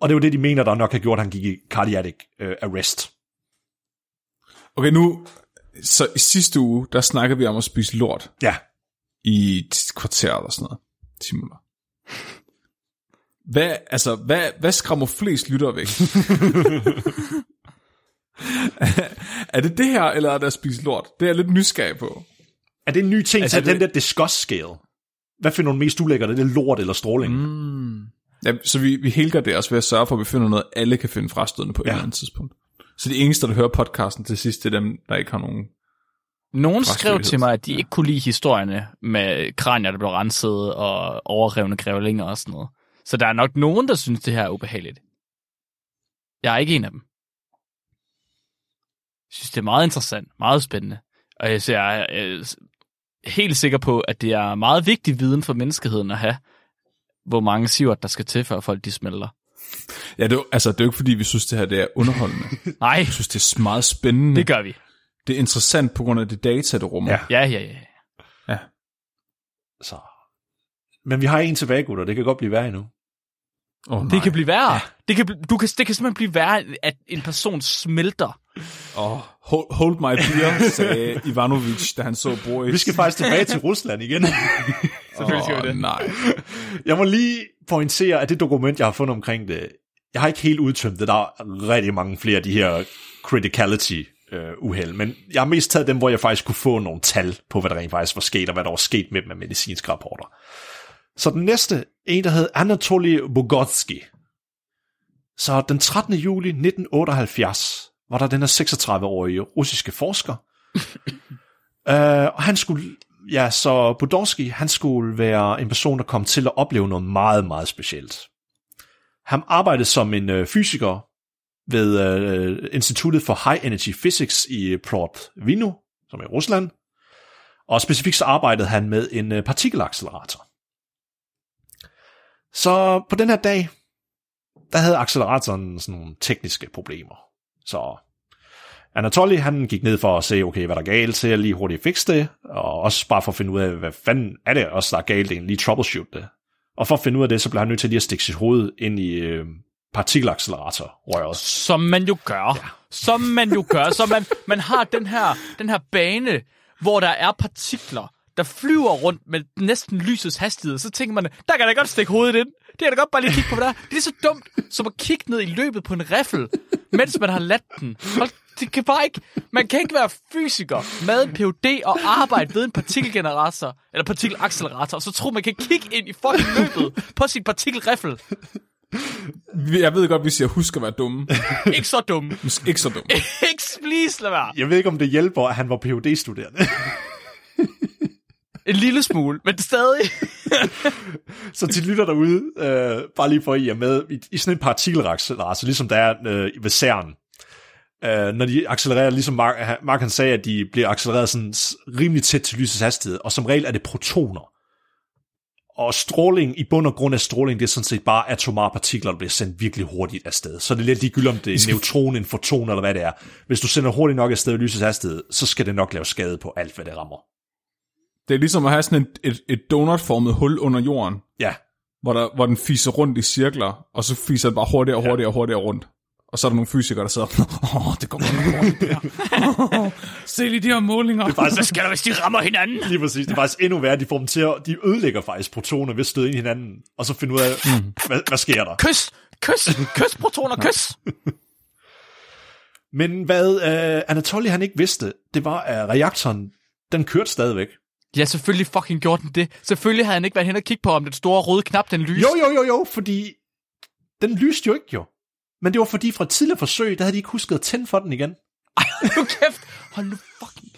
Og det var det, de mener, der nok har gjort, at han gik i cardiac uh, arrest.
Okay, nu... Så i sidste uge, der snakkede vi om at spise lort
Ja,
i et kvarter eller sådan noget. 10 minutter. Hvad, altså, hvad, hvad skræmmer flest lytter væk? er det det her, eller er det at spise lort? Det er jeg lidt nysgerrig på.
er det en ny ting
altså,
til
det-
den der disgust scale? Hvad finder du mest ulækkert? Er det lort eller stråling? Mm.
Ja, så vi, vi helger det også ved at sørge for, at vi finder noget, alle kan finde frastødende på ja. et
Ja.
eller andet tidspunkt. Så de eneste, der hører podcasten til sidst, det er dem, der ikke har nogen...
Nogen skrev til mig, at de ikke kunne lide historierne med kranier, der blev renset, og overrevne grævlinger og sådan noget. Så der er nok nogen, der synes, det her er ubehageligt. Jeg er ikke en af dem. Jeg synes, det er meget interessant, meget spændende. Og jeg, så jeg er øh, helt sikker på, at det er meget vigtig viden for menneskeheden at have, hvor mange sivert, der skal til, før folk de smelter.
Ja, det er, jo- altså, det er jo ikke, fordi vi synes, det her det er underholdende.
Nej,
Jeg synes, det er meget spændende.
det gør vi.
det er interessant på grund af det data, det rummer.
Ja.
Ja, ja, ja.
Så. Men vi har en tilbage, gutter. Det kan godt blive værre endnu.
Oh, nej.
Det kan blive værre. Ja. Det, kan, du kan, det kan simpelthen blive værre, at en person smelter.
Oh, hold, hold my beer, sagde Ivanovic, da han så Boris.
Vi skal faktisk tilbage til Rusland igen.
Selvfølgelig skal vi det.
nej.
Jeg må lige pointere, at det dokument, jeg har fundet omkring det, jeg har ikke helt udtømt det. Der er rigtig mange flere af de her criticality øh, uheld, men jeg har mest taget dem, hvor jeg faktisk kunne få nogle tal på, hvad der rent faktisk var sket, og hvad der var sket med dem af medicinske rapporter. Så den næste, en der hed Anatoly Bogotsky. Så den 13. juli 1978 var der den her 36-årige russiske forsker, øh, og han skulle ja, så Budorski, han skulle være en person, der kom til at opleve noget meget, meget specielt. Han arbejdede som en øh, fysiker ved øh, Instituttet for High Energy Physics i Plovdiv, som er i Rusland. Og specifikt så arbejdede han med en øh, partikelaccelerator. Så på den her dag, der havde acceleratoren sådan nogle tekniske problemer. Så Anatoly, han gik ned for at se, okay, hvad der er galt, så jeg lige hurtigt fikse det, og også bare for at finde ud af, hvad fanden er det også, der er galt, egentlig lige troubleshoot det. Og for at finde ud af det, så blev han nødt til lige at stikke sit hoved ind i øh, partikelaccelerator-røret.
Som man jo gør. Ja. Som man jo gør. Så man, man har den her, den her bane, hvor der er partikler, der flyver rundt med næsten lysets hastighed. Så tænker man, der kan da godt stikke hovedet ind. Det kan da godt bare lige kigge på, hvad der er. Det er så dumt, som at kigge ned i løbet på en riffel, mens man har ladt den. Hold, det kan bare ikke... Man kan ikke være fysiker med en PhD og arbejde ved en partikelgenerator, eller partikelaccelerator, og så tro, man kan kigge ind i fucking løbet på sin partikelriffel.
Jeg ved godt, hvis jeg husker at være dumme.
Ikke så dum.
Måske ikke så dumme.
ikke please lad være.
Jeg ved ikke, om det hjælper, at han var phd studerende
En lille smule, men stadig.
Så til lytter derude, øh, bare lige for at I er med, i, i sådan en partikelaccelerator, ligesom der er øh, ved CERN, øh, når de accelererer, ligesom Mark, Mark han sagde, at de bliver accelereret sådan rimelig tæt til lysets hastighed, og som regel er det protoner. Og stråling, i bund og grund af stråling, det er sådan set bare atomare partikler, der bliver sendt virkelig hurtigt afsted. Så det er lidt ligegyldigt, om det er en neutron, en foton eller hvad det er. Hvis du sender hurtigt nok afsted i lysets hastighed, så skal det nok lave skade på alt, hvad det rammer.
Det er ligesom at have sådan et, et, et donutformet hul under jorden,
Ja,
hvor, der, hvor den fiser rundt i cirkler, og så fiser den bare hurtigere og hurtigere og hurtigere rundt. Og så er der nogle fysikere, der sidder, åh, oh, det går godt hurtigt der. Se lige de her målinger. Det
Hvad sker der, hvis de rammer hinanden?
Lige præcis. Det er faktisk endnu værre. De får dem til at, de ødelægger faktisk protoner ved at støde ind i hinanden, og så finde ud af, mm. hvad, hvad sker der.
Kys! Kys! Kys, protoner, kys!
Men hvad uh, Anatoly han ikke vidste, det var, at reaktoren, den kørte stadigvæk.
Ja, selvfølgelig fucking gjorde den det. Selvfølgelig havde han ikke været hen og kigge på, om den store røde knap, den lyste.
Jo, jo, jo, jo, fordi den lyste jo ikke jo. Men det var fordi fra tidligere forsøg, der havde de ikke husket at tænde for den igen.
Ej, nu kæft. Hold nu fucking...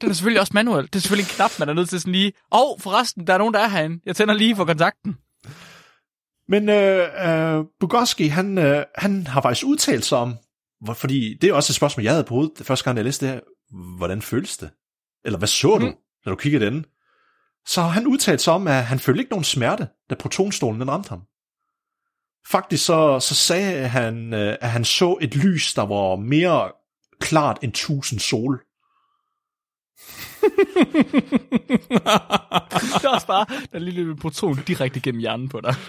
Den er selvfølgelig også manuel. Det er selvfølgelig en knap, man er nødt til sådan lige... Åh, oh, forresten, der er nogen, der er herinde. Jeg tænder lige for kontakten.
Men øh, øh, Bugowski, han, øh, han har faktisk udtalt sig om, hvor, fordi det er også et spørgsmål, jeg havde på hovedet, første gang jeg læste det her. Hvordan føles det? Eller hvad så du,
Mm.
Når du kiggede den? Så har han udtalt sig om, at han følte ikke nogen smerte, da protonstolen den ramte ham. Faktisk så, så sagde han, øh, at han så et lys, der var mere klart end tusind sol.
Det er også bare den lille proton direkte gennem hjernen på dig.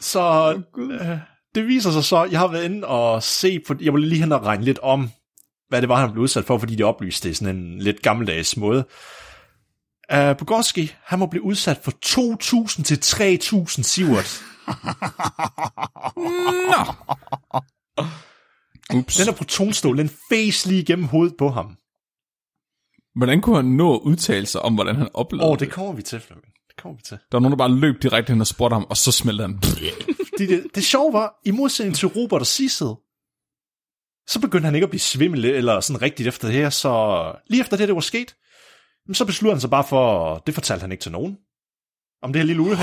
Så øh, det viser sig så, jeg har været inde og se på, jeg vil lige hen og regne lidt om, hvad det var, han blev udsat for, fordi de oplyste det i sådan en lidt gammeldags måde. Uh, Bogorski, han må blive udsat for 2.000 til 3.000 sivert.
Ups.
Den der protonstol, den fæs lige igennem hovedet på ham.
Hvordan kunne han nå at udtale sig om, hvordan han oplevede
Åh,
oh, det?
kommer vi til, Flemming. Det kommer vi til.
Der var nogen, der bare løb direkte hen og spurgte ham, og så smeltede han.
Det, det, det sjove var, i modsætning til Robert og Cecil, så begyndte han ikke at blive svimmel eller sådan rigtigt efter det her, så lige efter det, det var sket, så besluttede han sig bare for, det fortalte han ikke til nogen, om det her lille uheld.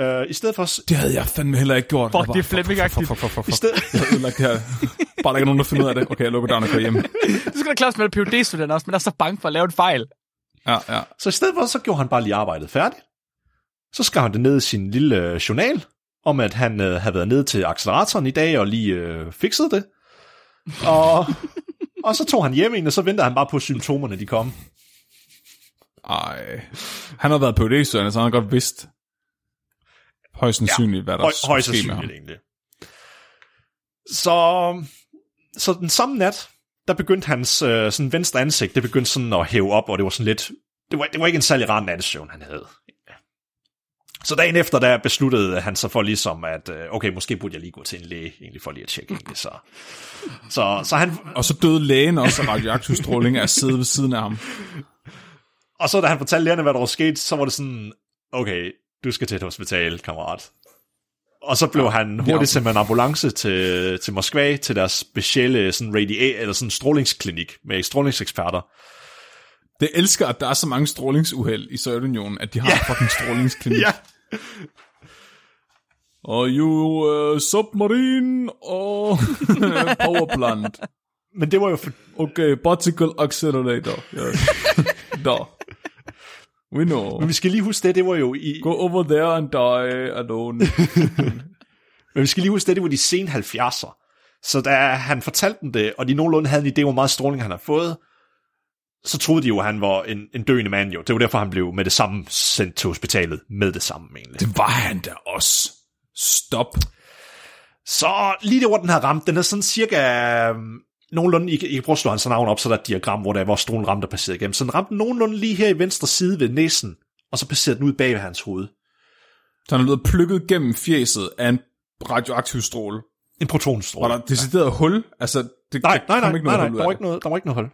uh, I stedet for,
Det havde jeg fandme heller ikke gjort.
Fuck,
bare,
det er Flemming-agtigt.
fuck, fuck, fuck, fuck,
i
fuck.
stedet,
Jeg har ødelagt det her. Bare der ikke er nogen, der finder ud af det. Okay, jeg lukker døren og kører hjem.
Du skal da klare med phd student også, men er så bange for at lave en fejl.
Ja, ja.
så i stedet for, så gjorde han bare lige arbejdet færdigt. Så skrev han det ned i sin lille øh, journal, om at han øh, havde været nede til acceleratoren i dag og lige øh, fikset det. Og, og så tog han hjem igen, og så ventede han bare på, at symptomerne de kom.
Ej. Han har været på det, så han har godt vidst højst sandsynligt, hvad der
Høj, højst sandsynligt egentlig. Så, så den samme nat, der begyndte hans øh, sådan venstre ansigt, det begyndte sådan at hæve op, og det var sådan lidt, det var, det var ikke en særlig rar nattesøvn, han havde. Så dagen efter, der besluttede han sig for ligesom, at øh, okay, måske burde jeg lige gå til en læge, egentlig for lige at tjekke egentlig, så, så, så han,
Og så døde lægen også af radioaktiv stråling af sidde ved siden af ham.
og så da han fortalte lægerne, hvad der var sket, så var det sådan, okay, du skal til et hospital, kammerat. Og så blev han hurtigt sendt med en ambulance til, til Moskva, til deres specielle sådan radia- eller sådan strålingsklinik med strålingseksperter.
Det elsker, at der er så mange strålingsuheld i Sovjetunionen, at de har en fucking strålingsklinik.
Ja,
Og you uh, submarine og powerplant.
men det var jo for,
Okay, particle accelerator. Yes. da. We know.
men vi skal lige huske det, det var jo i,
Go over there and die alone.
men vi skal lige huske det, det var de sene 70'er. Så da han fortalte dem det, og de nogenlunde havde en idé, hvor meget stråling han havde fået, så troede de jo, at han var en, en døende mand jo. Det var derfor, han blev med det samme sendt til hospitalet med det samme egentlig.
Det var han da også. Stop.
Så lige der, hvor den her ramt, den er sådan cirka um, nogenlunde, I, I kan prøve at slå hans navn op, så der er et diagram, hvor der er, hvor strålen ramte og passerede igennem. Så den ramte nogenlunde lige her i venstre side ved næsen, og så passerede den ud bag ved hans hoved.
Så han er blevet plukket gennem fjeset af en radioaktiv stråle.
En
Var
protonstråle.
der decideret hul? Altså, det,
Nej,
der
nej, nej,
ikke
nej, nej, der var
det.
ikke noget, der var ikke noget hul.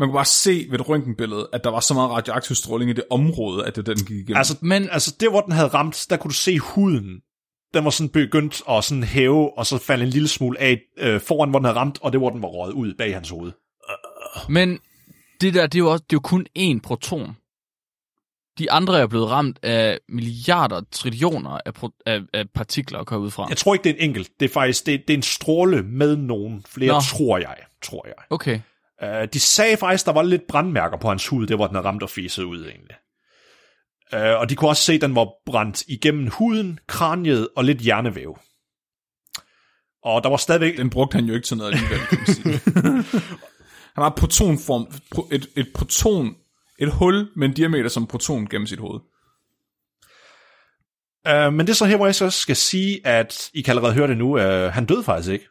Man kunne bare se ved et røntgenbillede, at der var så meget radioaktiv stråling i det område, at det den gik igennem.
Altså, men, altså, der hvor den havde ramt, der kunne du se huden. Den var sådan begyndt at sådan hæve, og så falde en lille smule af øh, foran, hvor den havde ramt, og det hvor den var røget ud bag hans hoved.
Men det der, det er jo, også, det er jo kun én proton. De andre er blevet ramt af milliarder, trillioner af, pro, af, af partikler, går jeg ud fra.
Jeg tror ikke, det er en enkelt. Det er faktisk det, det er en stråle med nogen flere,
Nå.
tror jeg. Tror jeg.
Okay.
Uh, de sagde faktisk, der var lidt brandmærker på hans hud, det hvor den havde ramt og fæset ud egentlig. Uh, og de kunne også se, at den var brændt igennem huden, kraniet og lidt hjernevæv. Og der var stadigvæk...
Den brugte han jo ikke til noget alligevel, kan man sige. han har protonform, pro- et, et proton, et hul med en diameter som proton gennem sit hoved.
Uh, men det er så her, hvor jeg så skal sige, at I kan allerede høre det nu, uh, han døde faktisk ikke.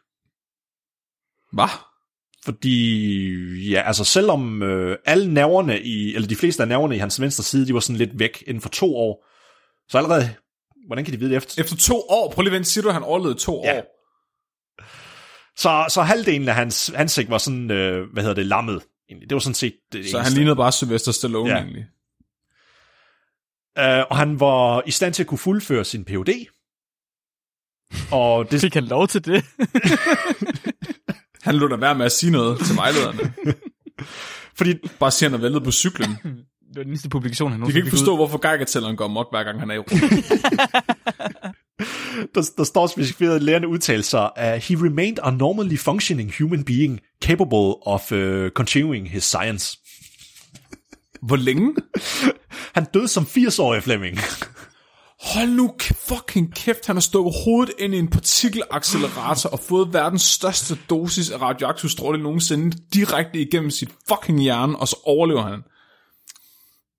Hvad?
Fordi, ja, altså selvom øh, alle nerverne i, eller de fleste af nerverne i hans venstre side, de var sådan lidt væk inden for to år, så allerede, hvordan kan de vide det efter?
Efter to år, prøv lige at vente, siger du, at han overlevede to
Ja.
år?
Så, så halvdelen af hans ansigt var sådan, øh, hvad hedder det, lammet. egentlig. Det var sådan set det
Så han
eneste.
lignede bare Sylvester Stallone
Ja.
egentlig.
Øh, og han var i stand til at kunne fuldføre sin Ph.D. Og det,
Fik han lov til det?
Han lå da være med at sige noget til vejlederne.
fordi
Bare sige, at han er væltet på cyklen.
det var den eneste publikation, han
De kan ikke forstå, hvorfor Geiger-tælleren går mok, hver gang han er i ro.
der, der står specifikt, at lærerne udtalte sig, at he remained a normally functioning human being capable of uh, continuing his science.
Hvor længe?
Han døde som 80-årig Flemming.
Hold nu fucking kæft, han har stukket hovedet ind i en partikelaccelerator og fået verdens største dosis af radioaktiv stråling nogensinde direkte igennem sit fucking hjerne, og så overlever han.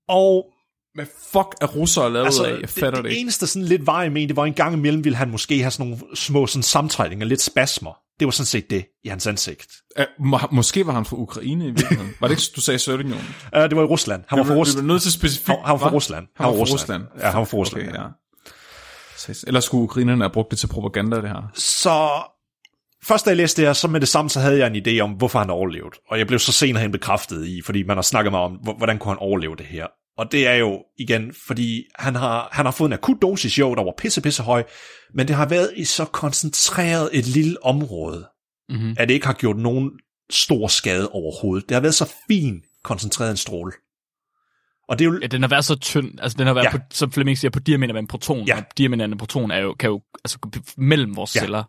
Og
Hvad fuck er russere lavet
altså,
af? Jeg fatter
det,
det,
det eneste sådan lidt i men, det var en gang imellem, ville han måske have sådan nogle små sådan sammentrækninger, lidt spasmer. Det var sådan set det i hans ansigt.
Uh, må, måske var han fra Ukraine i virkeligheden. Var det ikke, du sagde Sovjetunionen?
Uh, det var i Rusland. Han var fra Rusland.
bliver nødt til specifikt.
Han, han var fra? Rusland.
Han var fra Rusland.
Ja, han var fra Rusland.
Okay, ja. Ses. Ellers skulle ukrainerne have brugt det til propaganda, det her.
Så først da jeg læste det her, så med det samme, så havde jeg en idé om, hvorfor han overlevede. Og jeg blev så senere hen bekræftet i, fordi man har snakket meget om, hvor- hvordan kunne han overleve det her. Og det er jo igen, fordi han har, han har fået en akut dosis, jo, der var pisse, pisse høj, men det har været i så koncentreret et lille område,
Mm-hmm.
at det ikke har gjort nogen stor skade overhovedet. Det har været så fin koncentreret en stråle. Og det er jo,
Ja, den har været så tynd. Altså, den har været,
Ja.
på, som Flemming siger, på diameter med en proton.
Ja.
Og diameter med en proton er jo, kan jo altså, gå mellem vores
ja.
celler.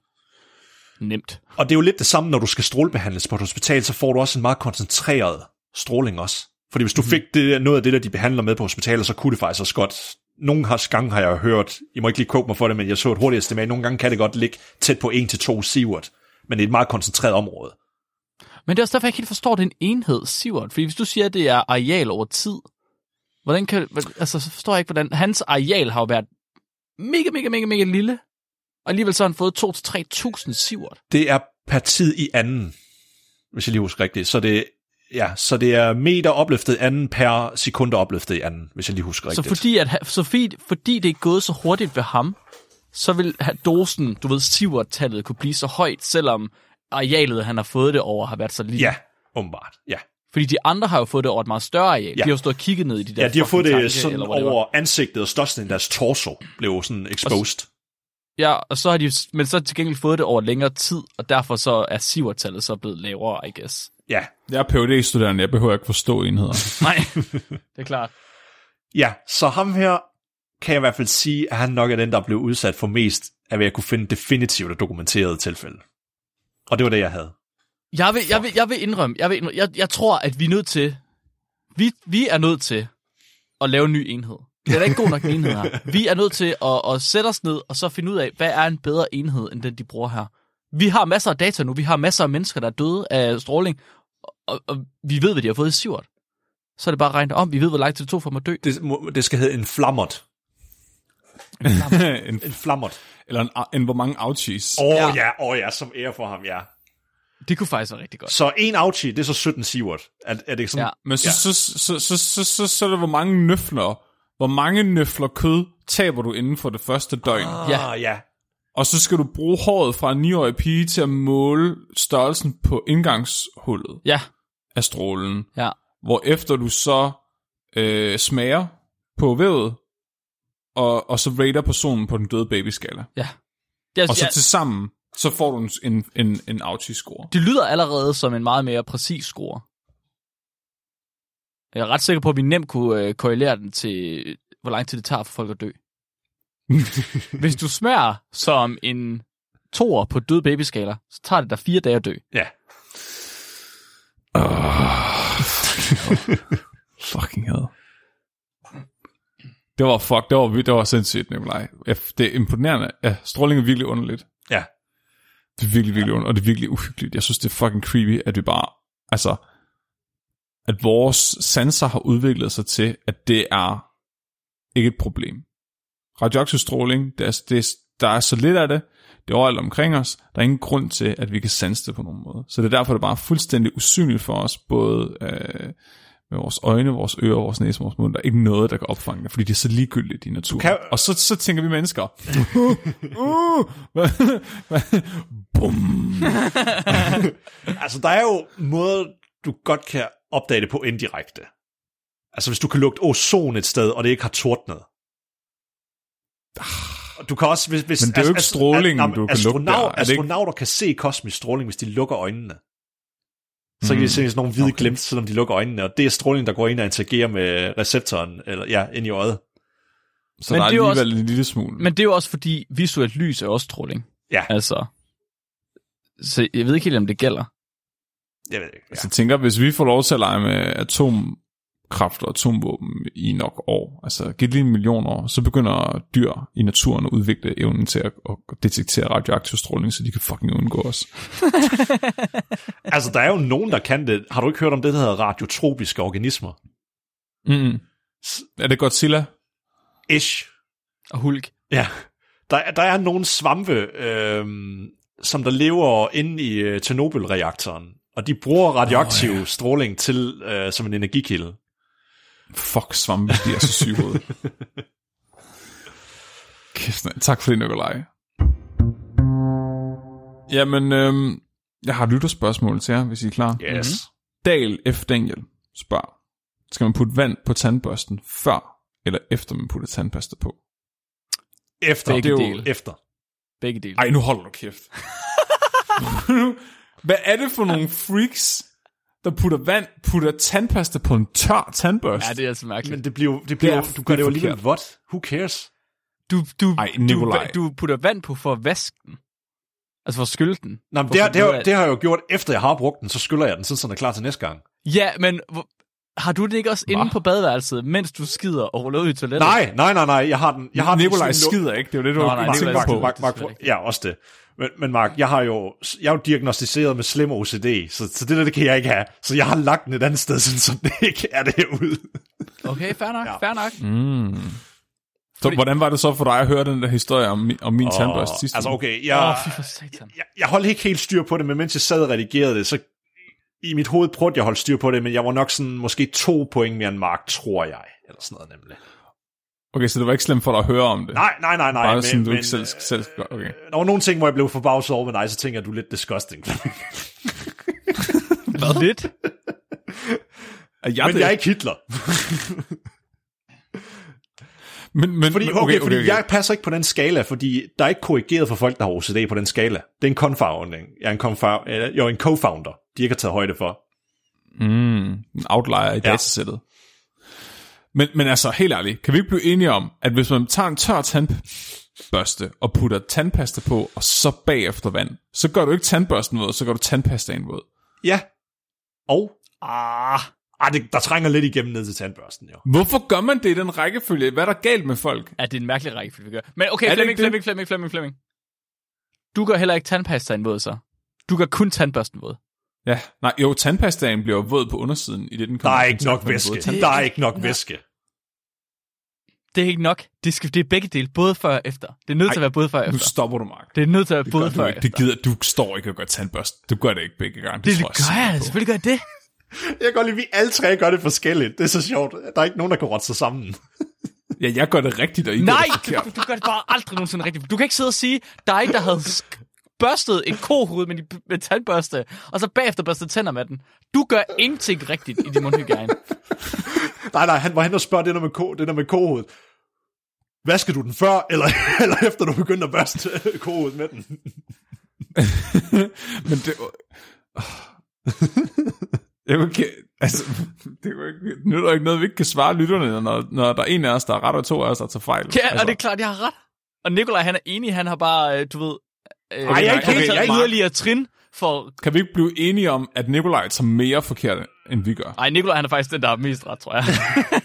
Nemt.
Og det er jo lidt det samme, når du skal strålebehandles på et hospital, så får du også en meget koncentreret stråling også. Fordi hvis du mm. fik det, noget af det, der de behandler med på hospitalet, så kunne det faktisk også godt... Nogle har, gange har jeg hørt, I må ikke lige koge mig for det, men jeg så et hurtigt estimat, nogle gange kan det godt ligge tæt på 1-2 sievert, men det er et meget koncentreret område.
Men det er også derfor, jeg ikke helt forstår den enhed, Sivert. Fordi hvis du siger, at det er areal over tid, hvordan kan, altså, så forstår jeg ikke, hvordan... Hans areal har jo været mega, mega, mega, mega lille. Og alligevel så har han fået 2-3.000 Sivert.
Det er per tid i anden, hvis jeg lige husker rigtigt. Så det, ja, så det er meter opløftet i anden per sekund opløftet i anden, hvis jeg lige husker
Så
rigtigt.
fordi, at, så fordi, fordi det er gået så hurtigt ved ham, så vil dosen, du ved, Sivert-tallet kunne blive så højt, selvom arealet, han har fået det over, har været så lille.
Ja, åbenbart. Ja.
Fordi de andre har jo fået det over et meget større areal.
Ja.
De har jo stået og kigget ned i de der
ja, de har fået det
tanke,
sådan over ansigtet, og størstedelen af deres torso blev sådan exposed.
Ja, og så har de, men så til gengæld fået det over længere tid, og derfor så er Sivert-tallet så blevet lavere, I guess.
Ja,
Jeg er phd studerende jeg behøver ikke forstå enheder.
Nej, det er klart.
Ja, så ham her kan jeg i hvert fald sige, at han nok er den, der blev udsat for mest af, hvad jeg kunne finde definitivt og dokumenterede tilfælde. Og det var det, jeg havde.
Jeg vil, jeg vil, jeg vil indrømme, jeg, vil indrømme jeg, jeg tror, at vi er nødt til, vi, vi er nødt til at lave en ny enhed. Det er da ikke god nok en enhed her. Vi er nødt til at, at sætte os ned og så finde ud af, hvad er en bedre enhed, end den, de bruger her. Vi har masser af data nu. Vi har masser af mennesker, der er døde af stråling, og, og vi ved, hvad de har fået i Sivert. Så er det bare at regne om. Vi ved, hvor lang tid det tog for dem at dø.
Det, må- det skal hedde en flammert.
en,
En flammert.
eller en, en, hvor mange ouchies.
Åh oh,
Ja.
ja, åh oh, ja, som ære for ham, ja.
Det kunne faktisk være rigtig godt.
Så en ouchie, det er så 17 sievert. Er, er det sådan?
Ja.
Men så,
Ja.
ja. så, så, så, så, så, så er der, hvor mange nøfler, hvor mange nøfler kød taber du inden for det første døgn.
Ah,
Ja.
ja.
Og så skal du bruge håret fra en 9-årig pige til at måle størrelsen på indgangshullet.
Ja,
af strålen,
Ja.
hvor efter du så øh, smager på vævet, og, og så rater personen på den døde babyskala.
Ja. Det, er,
Og så
ja,
til sammen, så får du en, en, en, en Auchi-score.
det lyder allerede som en meget mere præcis score. Jeg er ret sikker på, at vi nemt kunne øh, korrelere den til, hvor lang tid det tager for folk at dø. Hvis du smager som en toer på død babyskaler, så tager det dig fire dage at dø.
Ja.
Fucking hell. Det var fuck, det var, det var sindssygt, Nikolaj. Ja, Det er imponerende. Ja, stråling er virkelig underligt.
Ja.
Det er virkelig, virkelig underligt, og det er virkelig uhyggeligt. Jeg synes, det er fucking creepy, at vi bare, altså, at vores sanser har udviklet sig til, at det er ikke et problem. Radioaktiv stråling, det er, det er, der er så lidt af det, det er overalt omkring os, der er ingen grund til, at vi kan sanse det på nogen måde. Så det er derfor, det er bare fuldstændig usynligt for os, både øh, med vores øjne, vores ører, vores næse, vores mund. Der er ikke noget, der kan opfange det, fordi det er så ligegyldigt i naturen.
kan-
Og så, så tænker vi mennesker, uh, uh, bum.
Altså, der er jo måder, du godt kan opdage det på indirekte. Altså, hvis du kan lugte ozon et sted, og det ikke har tordnet. Og Du kan også, hvis, hvis,
Men det er jo ikke strålingen,
jamen,
du kan lugte der.
astronaut,
Er det ikke-
Astronauter kan se kosmisk stråling, hvis de lukker øjnene. Så kan de se sådan nogle hvide okay. glimt, selvom de lukker øjnene, og det er stråling, der går ind og interagerer med receptoren, eller ja, ind i øjet.
Så
Men
der er
er
alligevel en lille smule.
Men det er jo også fordi, visuelt lys er også stråling.
Ja.
Altså, så jeg ved ikke helt, om det gælder.
Jeg ved ikke. Ja.
Så jeg tænker, hvis vi får lov til at lege med atomkraft og atomvåben i nok år, altså giv lige en million år, så begynder dyr i naturen at udvikle evnen til at, at detektere radioaktiv stråling, så de kan fucking undgå os.
Altså, der er jo nogen, der kan det. Har du ikke hørt om det, der hedder radiotropiske organismer?
Mm. Er det Godzilla?
Ish.
Og hulk.
Ja. Der, er- der er nogle svampe, øhm, som der lever inde i øh, Chernobyl-reaktoren, og de bruger radioaktiv oh, ja. stråling til øh, som en energikilde.
Fuck, svampe, de er så syge. Kæft, tak for det, Nikolaj. Jamen, øhm, jeg har et lytterspørgsmål til jer, hvis I er klar.
Yes. Mm-hmm.
Dal F. Daniel spørger, skal man putte vand på tandbørsten før eller efter man putter tandpasta på?
Efter.
Begge
det er jo
dele.
efter.
Begge dele.
Ej, nu holder du kæft. Hvad er det for nogle freaks, der putter vand, putter tandpasta på en tør tandbørste?
Ja, det er altså mærkeligt.
Men det bliver, det bliver,
Det er
du gør det jo alligevel vådt. Who cares?
Du, du,
Ej, Nikolaj.
du, du putter vand på for at vaske den. Altså for at skylle den.
Nå, men det, har, det, har, det har jeg jo gjort, efter jeg har brugt den, så skyller jeg den, sådan, så den er klar til næste gang.
Ja, men har du det ikke også inde
Hva?
på badeværelset, mens du skider og ruller ud i toilettet?
Nej, nej, nej, nej, jeg har den. Jeg har
Nikolaj
den
skider ikke, det er jo det, du
Nå,
har
nej,
tænkt
Nikolaj
på.
Mark,
det
Mark,
selvfølgelig
ja, også det. Men, men Mark, jeg har jo jeg er jo diagnostiseret med slem OCD, så, så det der, det kan jeg ikke have. Så jeg har lagt den et andet sted, sådan, så det ikke er derude.
Okay, fair nok,
Ja.
fair nok.
Mm. Så hvordan var det så for dig at høre den der historie om, mi- om min oh, tandbørste sidste
Altså okay, jeg,
oh,
jeg, jeg holdt ikke helt styr på det, men mens jeg sad og redigerede det, så i mit hoved prøvede jeg at holde styr på det, men jeg var nok sådan måske to point mere end Mark, tror jeg. Eller sådan noget nemlig.
Okay, så det var ikke slemt for dig at høre om det?
Nej, nej, nej, nej.
Bare
men,
sådan, du
men,
ikke selv, selv... Okay.
øh, Der var nogle ting, hvor jeg blev forbavset over med dig, så tænker jeg, at du er lidt disgusting.
Hvad? Lidt.
Er jeg
men
det?
jeg er ikke Hitler.
Men, men,
Fordi,
men-
okay, okay, fordi okay. jeg passer ikke på den skala, fordi der er ikke korrigeret for folk, der har OCD på den skala. Det er en confounding. Jeg er en, confound, eller, jo, en co-founder, de ikke har taget højde for.
Mm, en outlier i
Ja.
datasættet. Men, men altså, helt ærligt, kan vi ikke blive enige om, at hvis man tager en tør tandbørste og putter tandpasta på, og så bagefter vand, så gør du ikke tandbørsten våd, så gør du tandpastaen våd.
Ja. Og, ah, ah det, der trænger lidt igennem ned til tandbørsten, jo.
Hvorfor gør man det i den rækkefølge? Hvad er der galt med folk?
Ja, det er en mærkelig rækkefølge, vi gør. Men okay,
Er det
Flemming,
det?
Flemming, Flemming, Flemming, Flemming. Du gør heller ikke tandpastaen våd, så. Du gør kun tandbørsten våd.
Ja, nej, jo, tandpastaen bliver våd på undersiden, i det den
Der
kommer
er
i
ikke nok væske. Der er ikke nok væske.
Det er ikke nok. Det, skal, det er begge dele, både før og efter. Det er nødt til at være både før og
Nu
efter.
stopper du, Mark.
Det er nødt til at være
Det
både før
du
og efter.
Det gider, du står ikke og gør tandbørste. Du gør det ikke begge gange.
Det,
tror
det gør jeg,
på.
selvfølgelig gør jeg det.
Jeg kan godt lide, at vi alle tre gør det forskelligt. Det er så sjovt. Der er ikke nogen, der kan rotte sig sammen.
Ja, jeg gør det rigtigt, og I
Nej,
gør det
du, du, gør det bare aldrig nogensinde rigtigt. Du kan ikke sidde og sige, der er ikke, der havde børstede et kohoved med, de- med tandbørste, og så bagefter børstede tænder med den. Du gør ingenting rigtigt i din mundhygiejne.
Nej, nej, han var hen og spørger det der med, ko, det der med kohovedet. Vasker du den før, eller, eller efter du begyndte at børste kohovedet med den?
Men det... Jeg vil ikke, altså, det er jo ikke, er der ikke noget, vi ikke kan svare lytterne, når, når der er en af os, der er ret, og to af os, der tager fejl.
Ja,
altså,
og det er klart, jeg har ret. Og Nikolaj, han er enig, han har bare, øh, du ved... Øh,
Ej, jeg er ikke
har
jeg er ikke-
yderligere trin for...
Kan vi ikke blive enige om, at Nikolaj tager mere forkert, end vi gør?
Ej, Nikolaj, han er faktisk den, der er mest ret, tror jeg.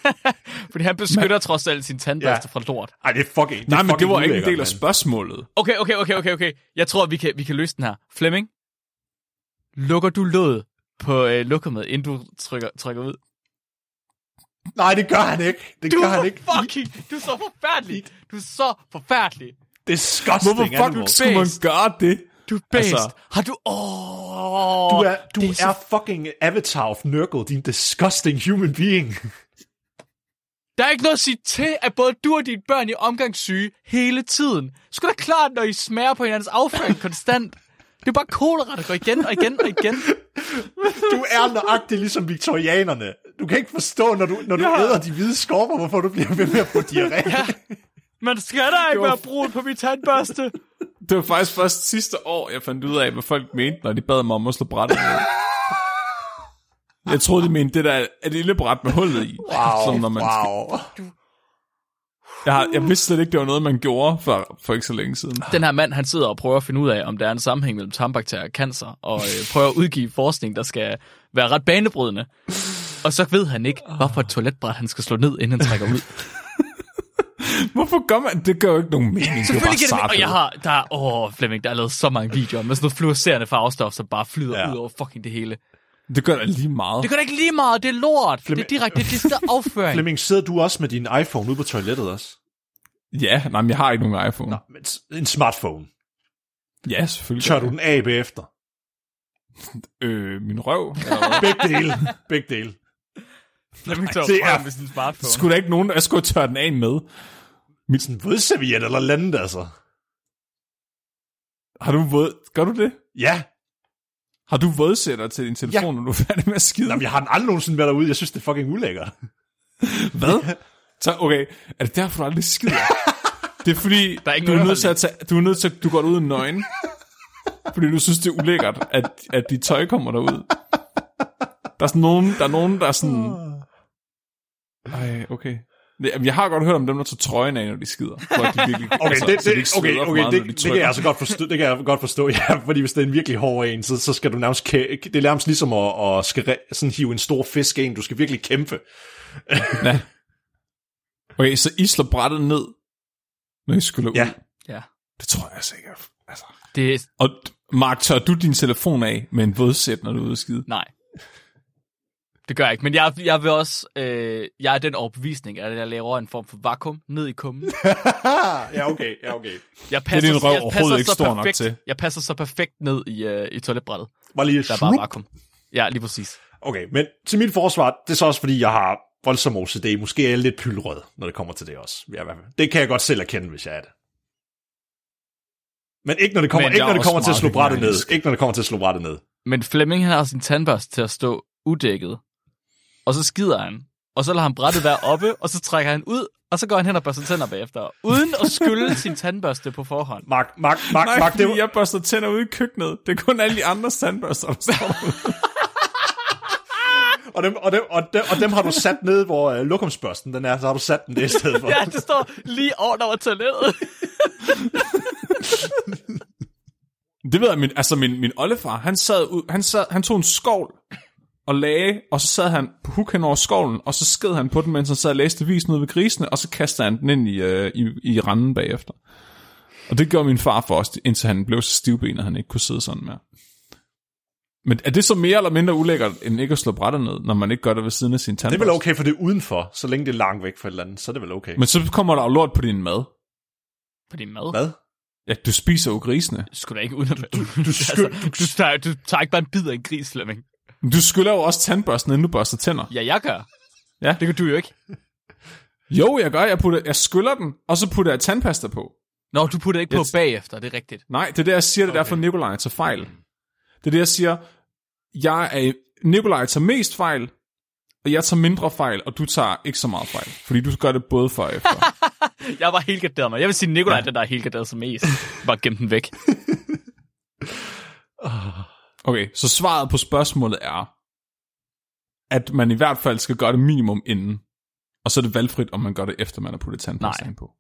Fordi han beskytter men... trods alt sin tandbørste
Ja.
fra lort.
Ej, det er fucking det er
Nej, men det var ikke en del af spørgsmålet.
Okay, okay, okay, okay, okay. Jeg tror, vi kan, vi kan løse den her. Flemming, lukker du låget på øh, lukkermed, inden du trykker, trykker ud?
Nej, det gør han ikke. Det
Du
gør
er
han ikke.
fucking... Du er så forfærdelig. Du er så forfærdelig.
Disgusting
Hvorfor fuck
animal.
skulle man gøre det?
Du er bedst.
Altså-
har du... Åh,
Du er, du
det
er,
så-
fucking avatar of Nurgle, din disgusting human being.
Der er ikke noget at sige til, at både du og dine børn er omgangssyge hele tiden. Sgu da klart, når I smager på hinandens afføring konstant. Det er bare kolera, der går igen og igen og igen.
Du er nøjagtig ligesom viktorianerne. Du kan ikke forstå, når du, når du
Ja.
æder de hvide skorper, hvorfor du bliver ved med at få diarré.
Ja. Man skal da ikke
var-
være brun på min tandbørste.
Det var faktisk først sidste år, jeg fandt ud af, hvad folk mente, når de bad mig om at slå brættet ned. Jeg troede, de mente det der er det lille bræt med hullet i. Som når man
wow.
Jeg, har, jeg vidste slet ikke, det var noget, man gjorde for, for ikke så længe siden.
Den her mand, han sidder og prøver at finde ud af, om der er en sammenhæng mellem tarmbakterier og cancer, og øh, prøver at udgive forskning, der skal være ret banebrydende. Og så ved han ikke, hvorfor et toiletbræt han skal slå ned, inden han trækker ud.
Hvorfor gør man det? gør jo ikke nogen mening. Det er bare
det, og jeg har, der er, åh, Flemming, der er lavet så mange videoer med sådan noget fluorescerende farvestof, som bare flyder
ja.
ud over fucking det hele.
Det gør da lige meget.
Det gør da ikke lige meget, det er lort. Det er direkte, det er afføring.
Flemming, sidder du også med din iPhone ude på toilettet også?
Ja, nej, men jeg har ikke nogen iPhone.
Nå, men en smartphone.
Ja, selvfølgelig.
Tør du den af bagefter?
Øh, min røv?
Begge dele. Begge dele.
Flemming tør
det er-
med sin smartphone.
Skulle der ikke nogen, der skulle tørre den af med?
Sådan en vådserviet eller landet, altså.
Har du våd... Gør du det?
Ja.
Har du vådsætter til din telefon,
Ja.
når du er færdig med at skide?
Jamen, jeg har den aldrig nogensinde været derude. Jeg synes, det er fucking ulækkert.
Hvad? Så, okay, er det derfor, du aldrig skider? det er fordi,
Der er ikke
du, er nødt til at tage, du er nødt til at, du går ud nøgen. fordi du synes, det er ulækkert, at, at dit tøj kommer derud. Der er sådan nogen, der er nogen, der er sådan... Ej, okay. Jeg har godt hørt om dem, der tager trøjen af, når de skider. For at de virkelig,
Okay,
altså,
det,
de ikke
okay, okay
meget,
det,
de
det, kan jeg altså godt forstå, det kan jeg godt forstå, ja, fordi hvis det er en virkelig hård en, så, så skal du nærmest, kæ- det er nærmest ligesom at, at skal sådan hive en stor fisk ind, du skal virkelig kæmpe.
Ja. Okay, så I slår brættet ned, når I skulle ud.
Ja.
Ja.
Det tror jeg sikkert. Altså.
Det
Og Mark, tør du din telefon af med en vådsæt, når du er ude at skide?
nej. Det gør jeg ikke, men jeg, jeg vil også, øh, jeg er den overbevisning, at jeg laver en form for vakuum ned i kummen.
ja, okay, ja, okay.
Jeg passer,
din røv
jeg
overhovedet ikke
så
stor nok
perfekt,
til.
Jeg passer så perfekt ned i, øh, i toiletbrættet.
Bare lige
Der er bare vakuum. Ja, lige præcis.
Okay, men til mit forsvar, det er så også fordi, jeg har voldsom OCD. Måske er jeg lidt pylrød, når det kommer til det også. Ja, i hvert fald. det kan jeg godt selv erkende, hvis jeg er det. Men ikke når det kommer, ikke, når
er
det kommer til at slå brættet ned. Ikke når det kommer til at slå brættet ned.
Men Flemming han har sin tandbørste til at stå udækket. Og så skider han. Og så lader han brættet være oppe, og så trækker han ud, og så går han hen og børster tænder bagefter. Uden at skylle sin tandbørste på forhånd.
Mark, Mark, Mark, Mark,
fordi
det var,
jeg børster tænder ude i køkkenet. Det er kun alle de andre tandbørster, der står
og, dem, og, dem, og, dem, og dem har du sat ned, hvor uh, lokumsbørsten den er, så har du sat den det i stedet for.
Ja, det står lige over over toilettet.
Det ved jeg, min, altså min, min oldefar, han, sad ud, han, sad, han tog en skovl og lagde, og så sad han på huk hen over skovlen, og så sked han på den, mens han sad og læste avisen ud ved grisene, og så kastede han den ind i, øh, i, i randen bagefter. Og det gjorde min far for os, indtil han blev så stivbenet, at han ikke kunne sidde sådan mere. Men er det så mere eller mindre ulækkert, end ikke at slå brættet ned, når man ikke gør det ved siden af sin
Det er
tandbørste?
vel okay, for det er udenfor. Så længe det er langt væk fra et eller andet, så er det vel okay.
Men så kommer der jo lort på din mad.
På din mad.
Hvad?
Ja, du spiser jo grisene.
Du skulle da ikke uden at... Du,
du skyld-
altså, du, tager, du tager ikke bare en bid af en gris, Flemming.
Du skyller jo også tandbørsten, inden du børster tænder.
Ja, jeg gør.
Ja.
Det gør du jo ikke.
Jo, jeg gør. Jeg, putter, jeg skyller den, og så putter jeg tandpasta på.
Nå, du putter ikke på
Jeg
bagefter, det er rigtigt.
Nej, det er det, jeg siger, det er
Okay.
derfor Nikolaj tager fejl. Det er det, jeg siger. Jeg er, Nikolaj tager mest fejl, og jeg tager mindre fejl, og du tager ikke så meget fejl. Fordi du gør det både for og efter.
Jeg var helt garderet mig. Jeg vil sige, Nikolaj, ja. den der er helt garderet som mest. Bare gem den væk.
Okay, så svaret på spørgsmålet er, at man i hvert fald skal gøre det minimum inden. Og så er det valgfrit, om man gør det efter, man har puttet tandpasta på.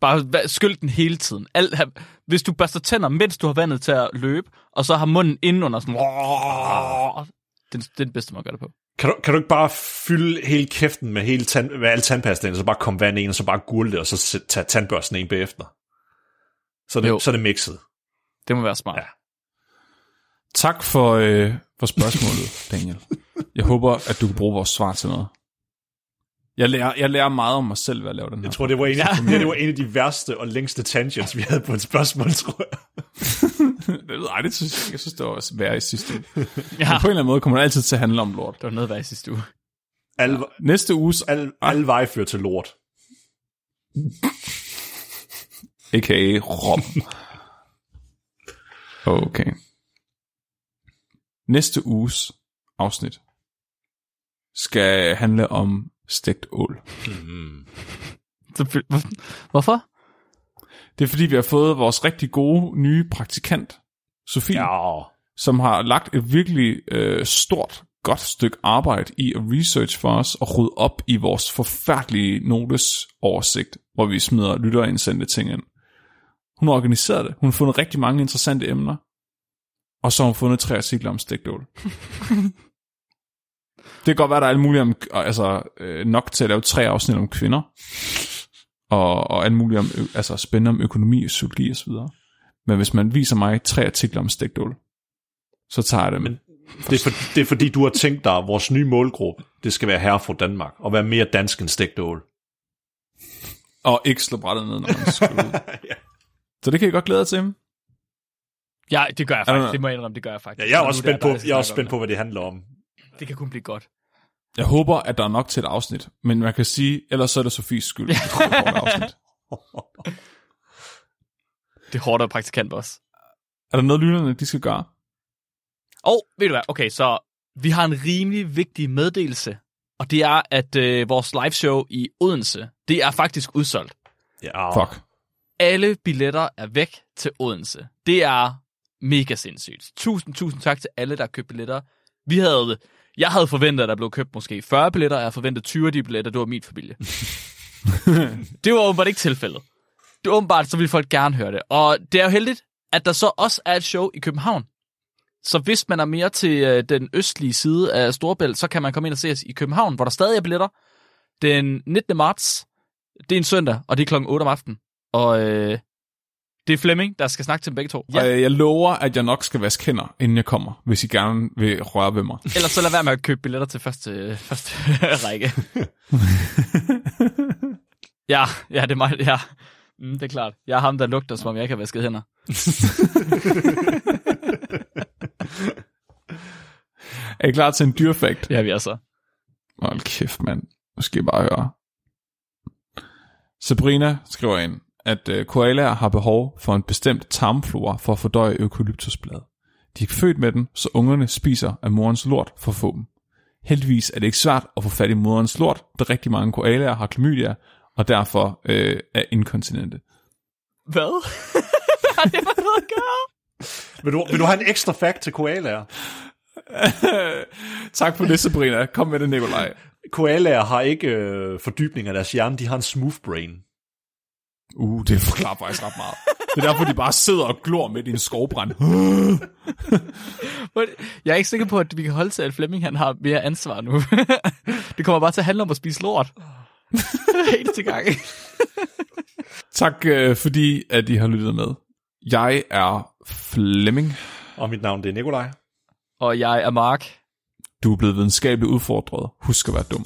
Bare skyld den hele tiden. Alt, hvis du børster tænder, mens du har vandet til at løbe, og så har munden indenunder sådan... Den, det er den bedste måde at gøre det på.
Kan du, kan du ikke bare fylde hele kæften med, hele tand, med al tandpastaen, og så bare komme vand ind, og så bare gurle det, og så tage tandbørsten ind bagefter? Så er
Jo.
det, så er det mixet.
Det må være smart.
Ja.
Ja.
Tak for, øh, for spørgsmålet, Daniel. Jeg håber, at du kan bruge vores svar til noget. Jeg lærer, jeg lærer meget om mig selv ved at lave den her.
Jeg tror, det var, en, ja. det, det var en af de værste og længste tangents, vi havde på et spørgsmål, tror jeg.
Nej, det synes jeg. Jeg synes, det var også værre i sidste uge.
ja.
Men på en eller anden måde kommer det altid til at handle om lort.
Det var noget værd i sidste uge.
Alle,
Næste uges,
alle, alle veje fører til lort.
a.k.a. Rom. Okay. Næste uges afsnit skal handle om stegt ål.
Hvor- Hvorfor?
Det er fordi, vi har fået vores rigtig gode nye praktikant, Sofie. Ja, som har lagt et virkelig øh, stort, godt stykke arbejde i at research for os og rydde op i vores forfærdelige notes oversigt, hvor vi smider lytterindsendte ting ind. Hun har organiseret det. Hun har fundet rigtig mange interessante emner. Og så har hun fundet tre artikler om stegdål. det kan godt være, der er alt muligt om, altså, øh, nok til at lave tre afsnit om kvinder. Og, og alt muligt om, altså spændende om økonomi, psykologi osv. Men hvis man viser mig tre artikler om stegdål, så tager jeg dem.
Men- det er, for, det er fordi, du har tænkt dig, at vores nye målgruppe, det skal være herre fra Danmark, og være mere dansk end stegtål.
Og ikke slå brættet ned, når man skriver ud. Så det kan jeg godt glæde jer til.
Ja, det gør jeg faktisk. Det må jeg indrømme, det gør jeg faktisk.
Ja, jeg er
Så
også spændt på, jeg er også spændt på, hvad det handler om.
det. Det kan kun blive godt.
Jeg håber, at der er nok til et afsnit. Men man kan sige, ellers så er det Sofies skyld. at vi får et kort afsnit.
Det er hårdt at praktikant også.
Er der noget, lytterne de skal gøre?
Og ved du hvad, okay, så vi har en rimelig vigtig meddelelse, og det er, at øh, vores liveshow i Odense, det er faktisk udsolgt.
Ja,
Fuck.
Alle billetter er væk til Odense. Det er mega sindssygt. Tusind, tusind tak til alle, der har købt billetter. Vi havde, jeg havde forventet, at der blev købt måske 40 billetter, og jeg havde forventet 20 af de billetter, det var min familie. det var åbenbart ikke tilfældet. Det var åbenbart, så ville folk gerne høre det. Og det er jo heldigt, at der så også er et show i København. Så hvis man er mere til øh, den østlige side af Storebælt, så kan man komme ind og se os i København, hvor der stadig er billetter. Den 19. marts, det er en søndag, og det er klokken 8 om aftenen. Og øh, det er Flemming, der skal snakke til dem begge to.
Ja. Og jeg lover, at jeg nok skal vaske hænder, inden jeg kommer, hvis I gerne vil røre ved mig.
Ellers så lad være med at købe billetter til første, første række. ja, ja, det er mig. Ja. Mm, det er klart. Jeg er ham, der lugter, som om jeg ikke har vasket hænder.
Er I klar til en dyrfakt?
Er vi altså.
Hold kæft, mand. Nu skal I bare høre. Sabrina skriver ind, at øh, koalaer har behov for en bestemt tarmflora for at fordøje eukalyptusblad. De er født med den, så ungerne spiser af morens lort for at få dem. Heldigvis er det ikke svært at få fat i morens lort, da rigtig mange koalaer har klamydia, og derfor øh, er inkontinente.
Hvad? Har det med noget at gøre?
Vil du, vil du have en ekstra fact til koalaer?
tak for det, Sabrina. Kom med det, Nikolaj.
Koalaer har ikke øh, fordybning af deres hjerne, de har en smooth brain.
Uh, det forklarer faktisk ret meget. Det er derfor, de bare sidder og glor midt i en skovbrand.
Jeg er ikke sikker på, at vi kan holde til, at Flemming han har mere ansvar nu. det kommer bare til at handle om at spise lort. Helt til gang.
Tak øh, fordi, at I har lyttet med. Jeg er Flemming.
Og mit navn det er Nikolaj.
Og jeg er Mark.
Du er blevet videnskabeligt udfordret. Husk at være dum.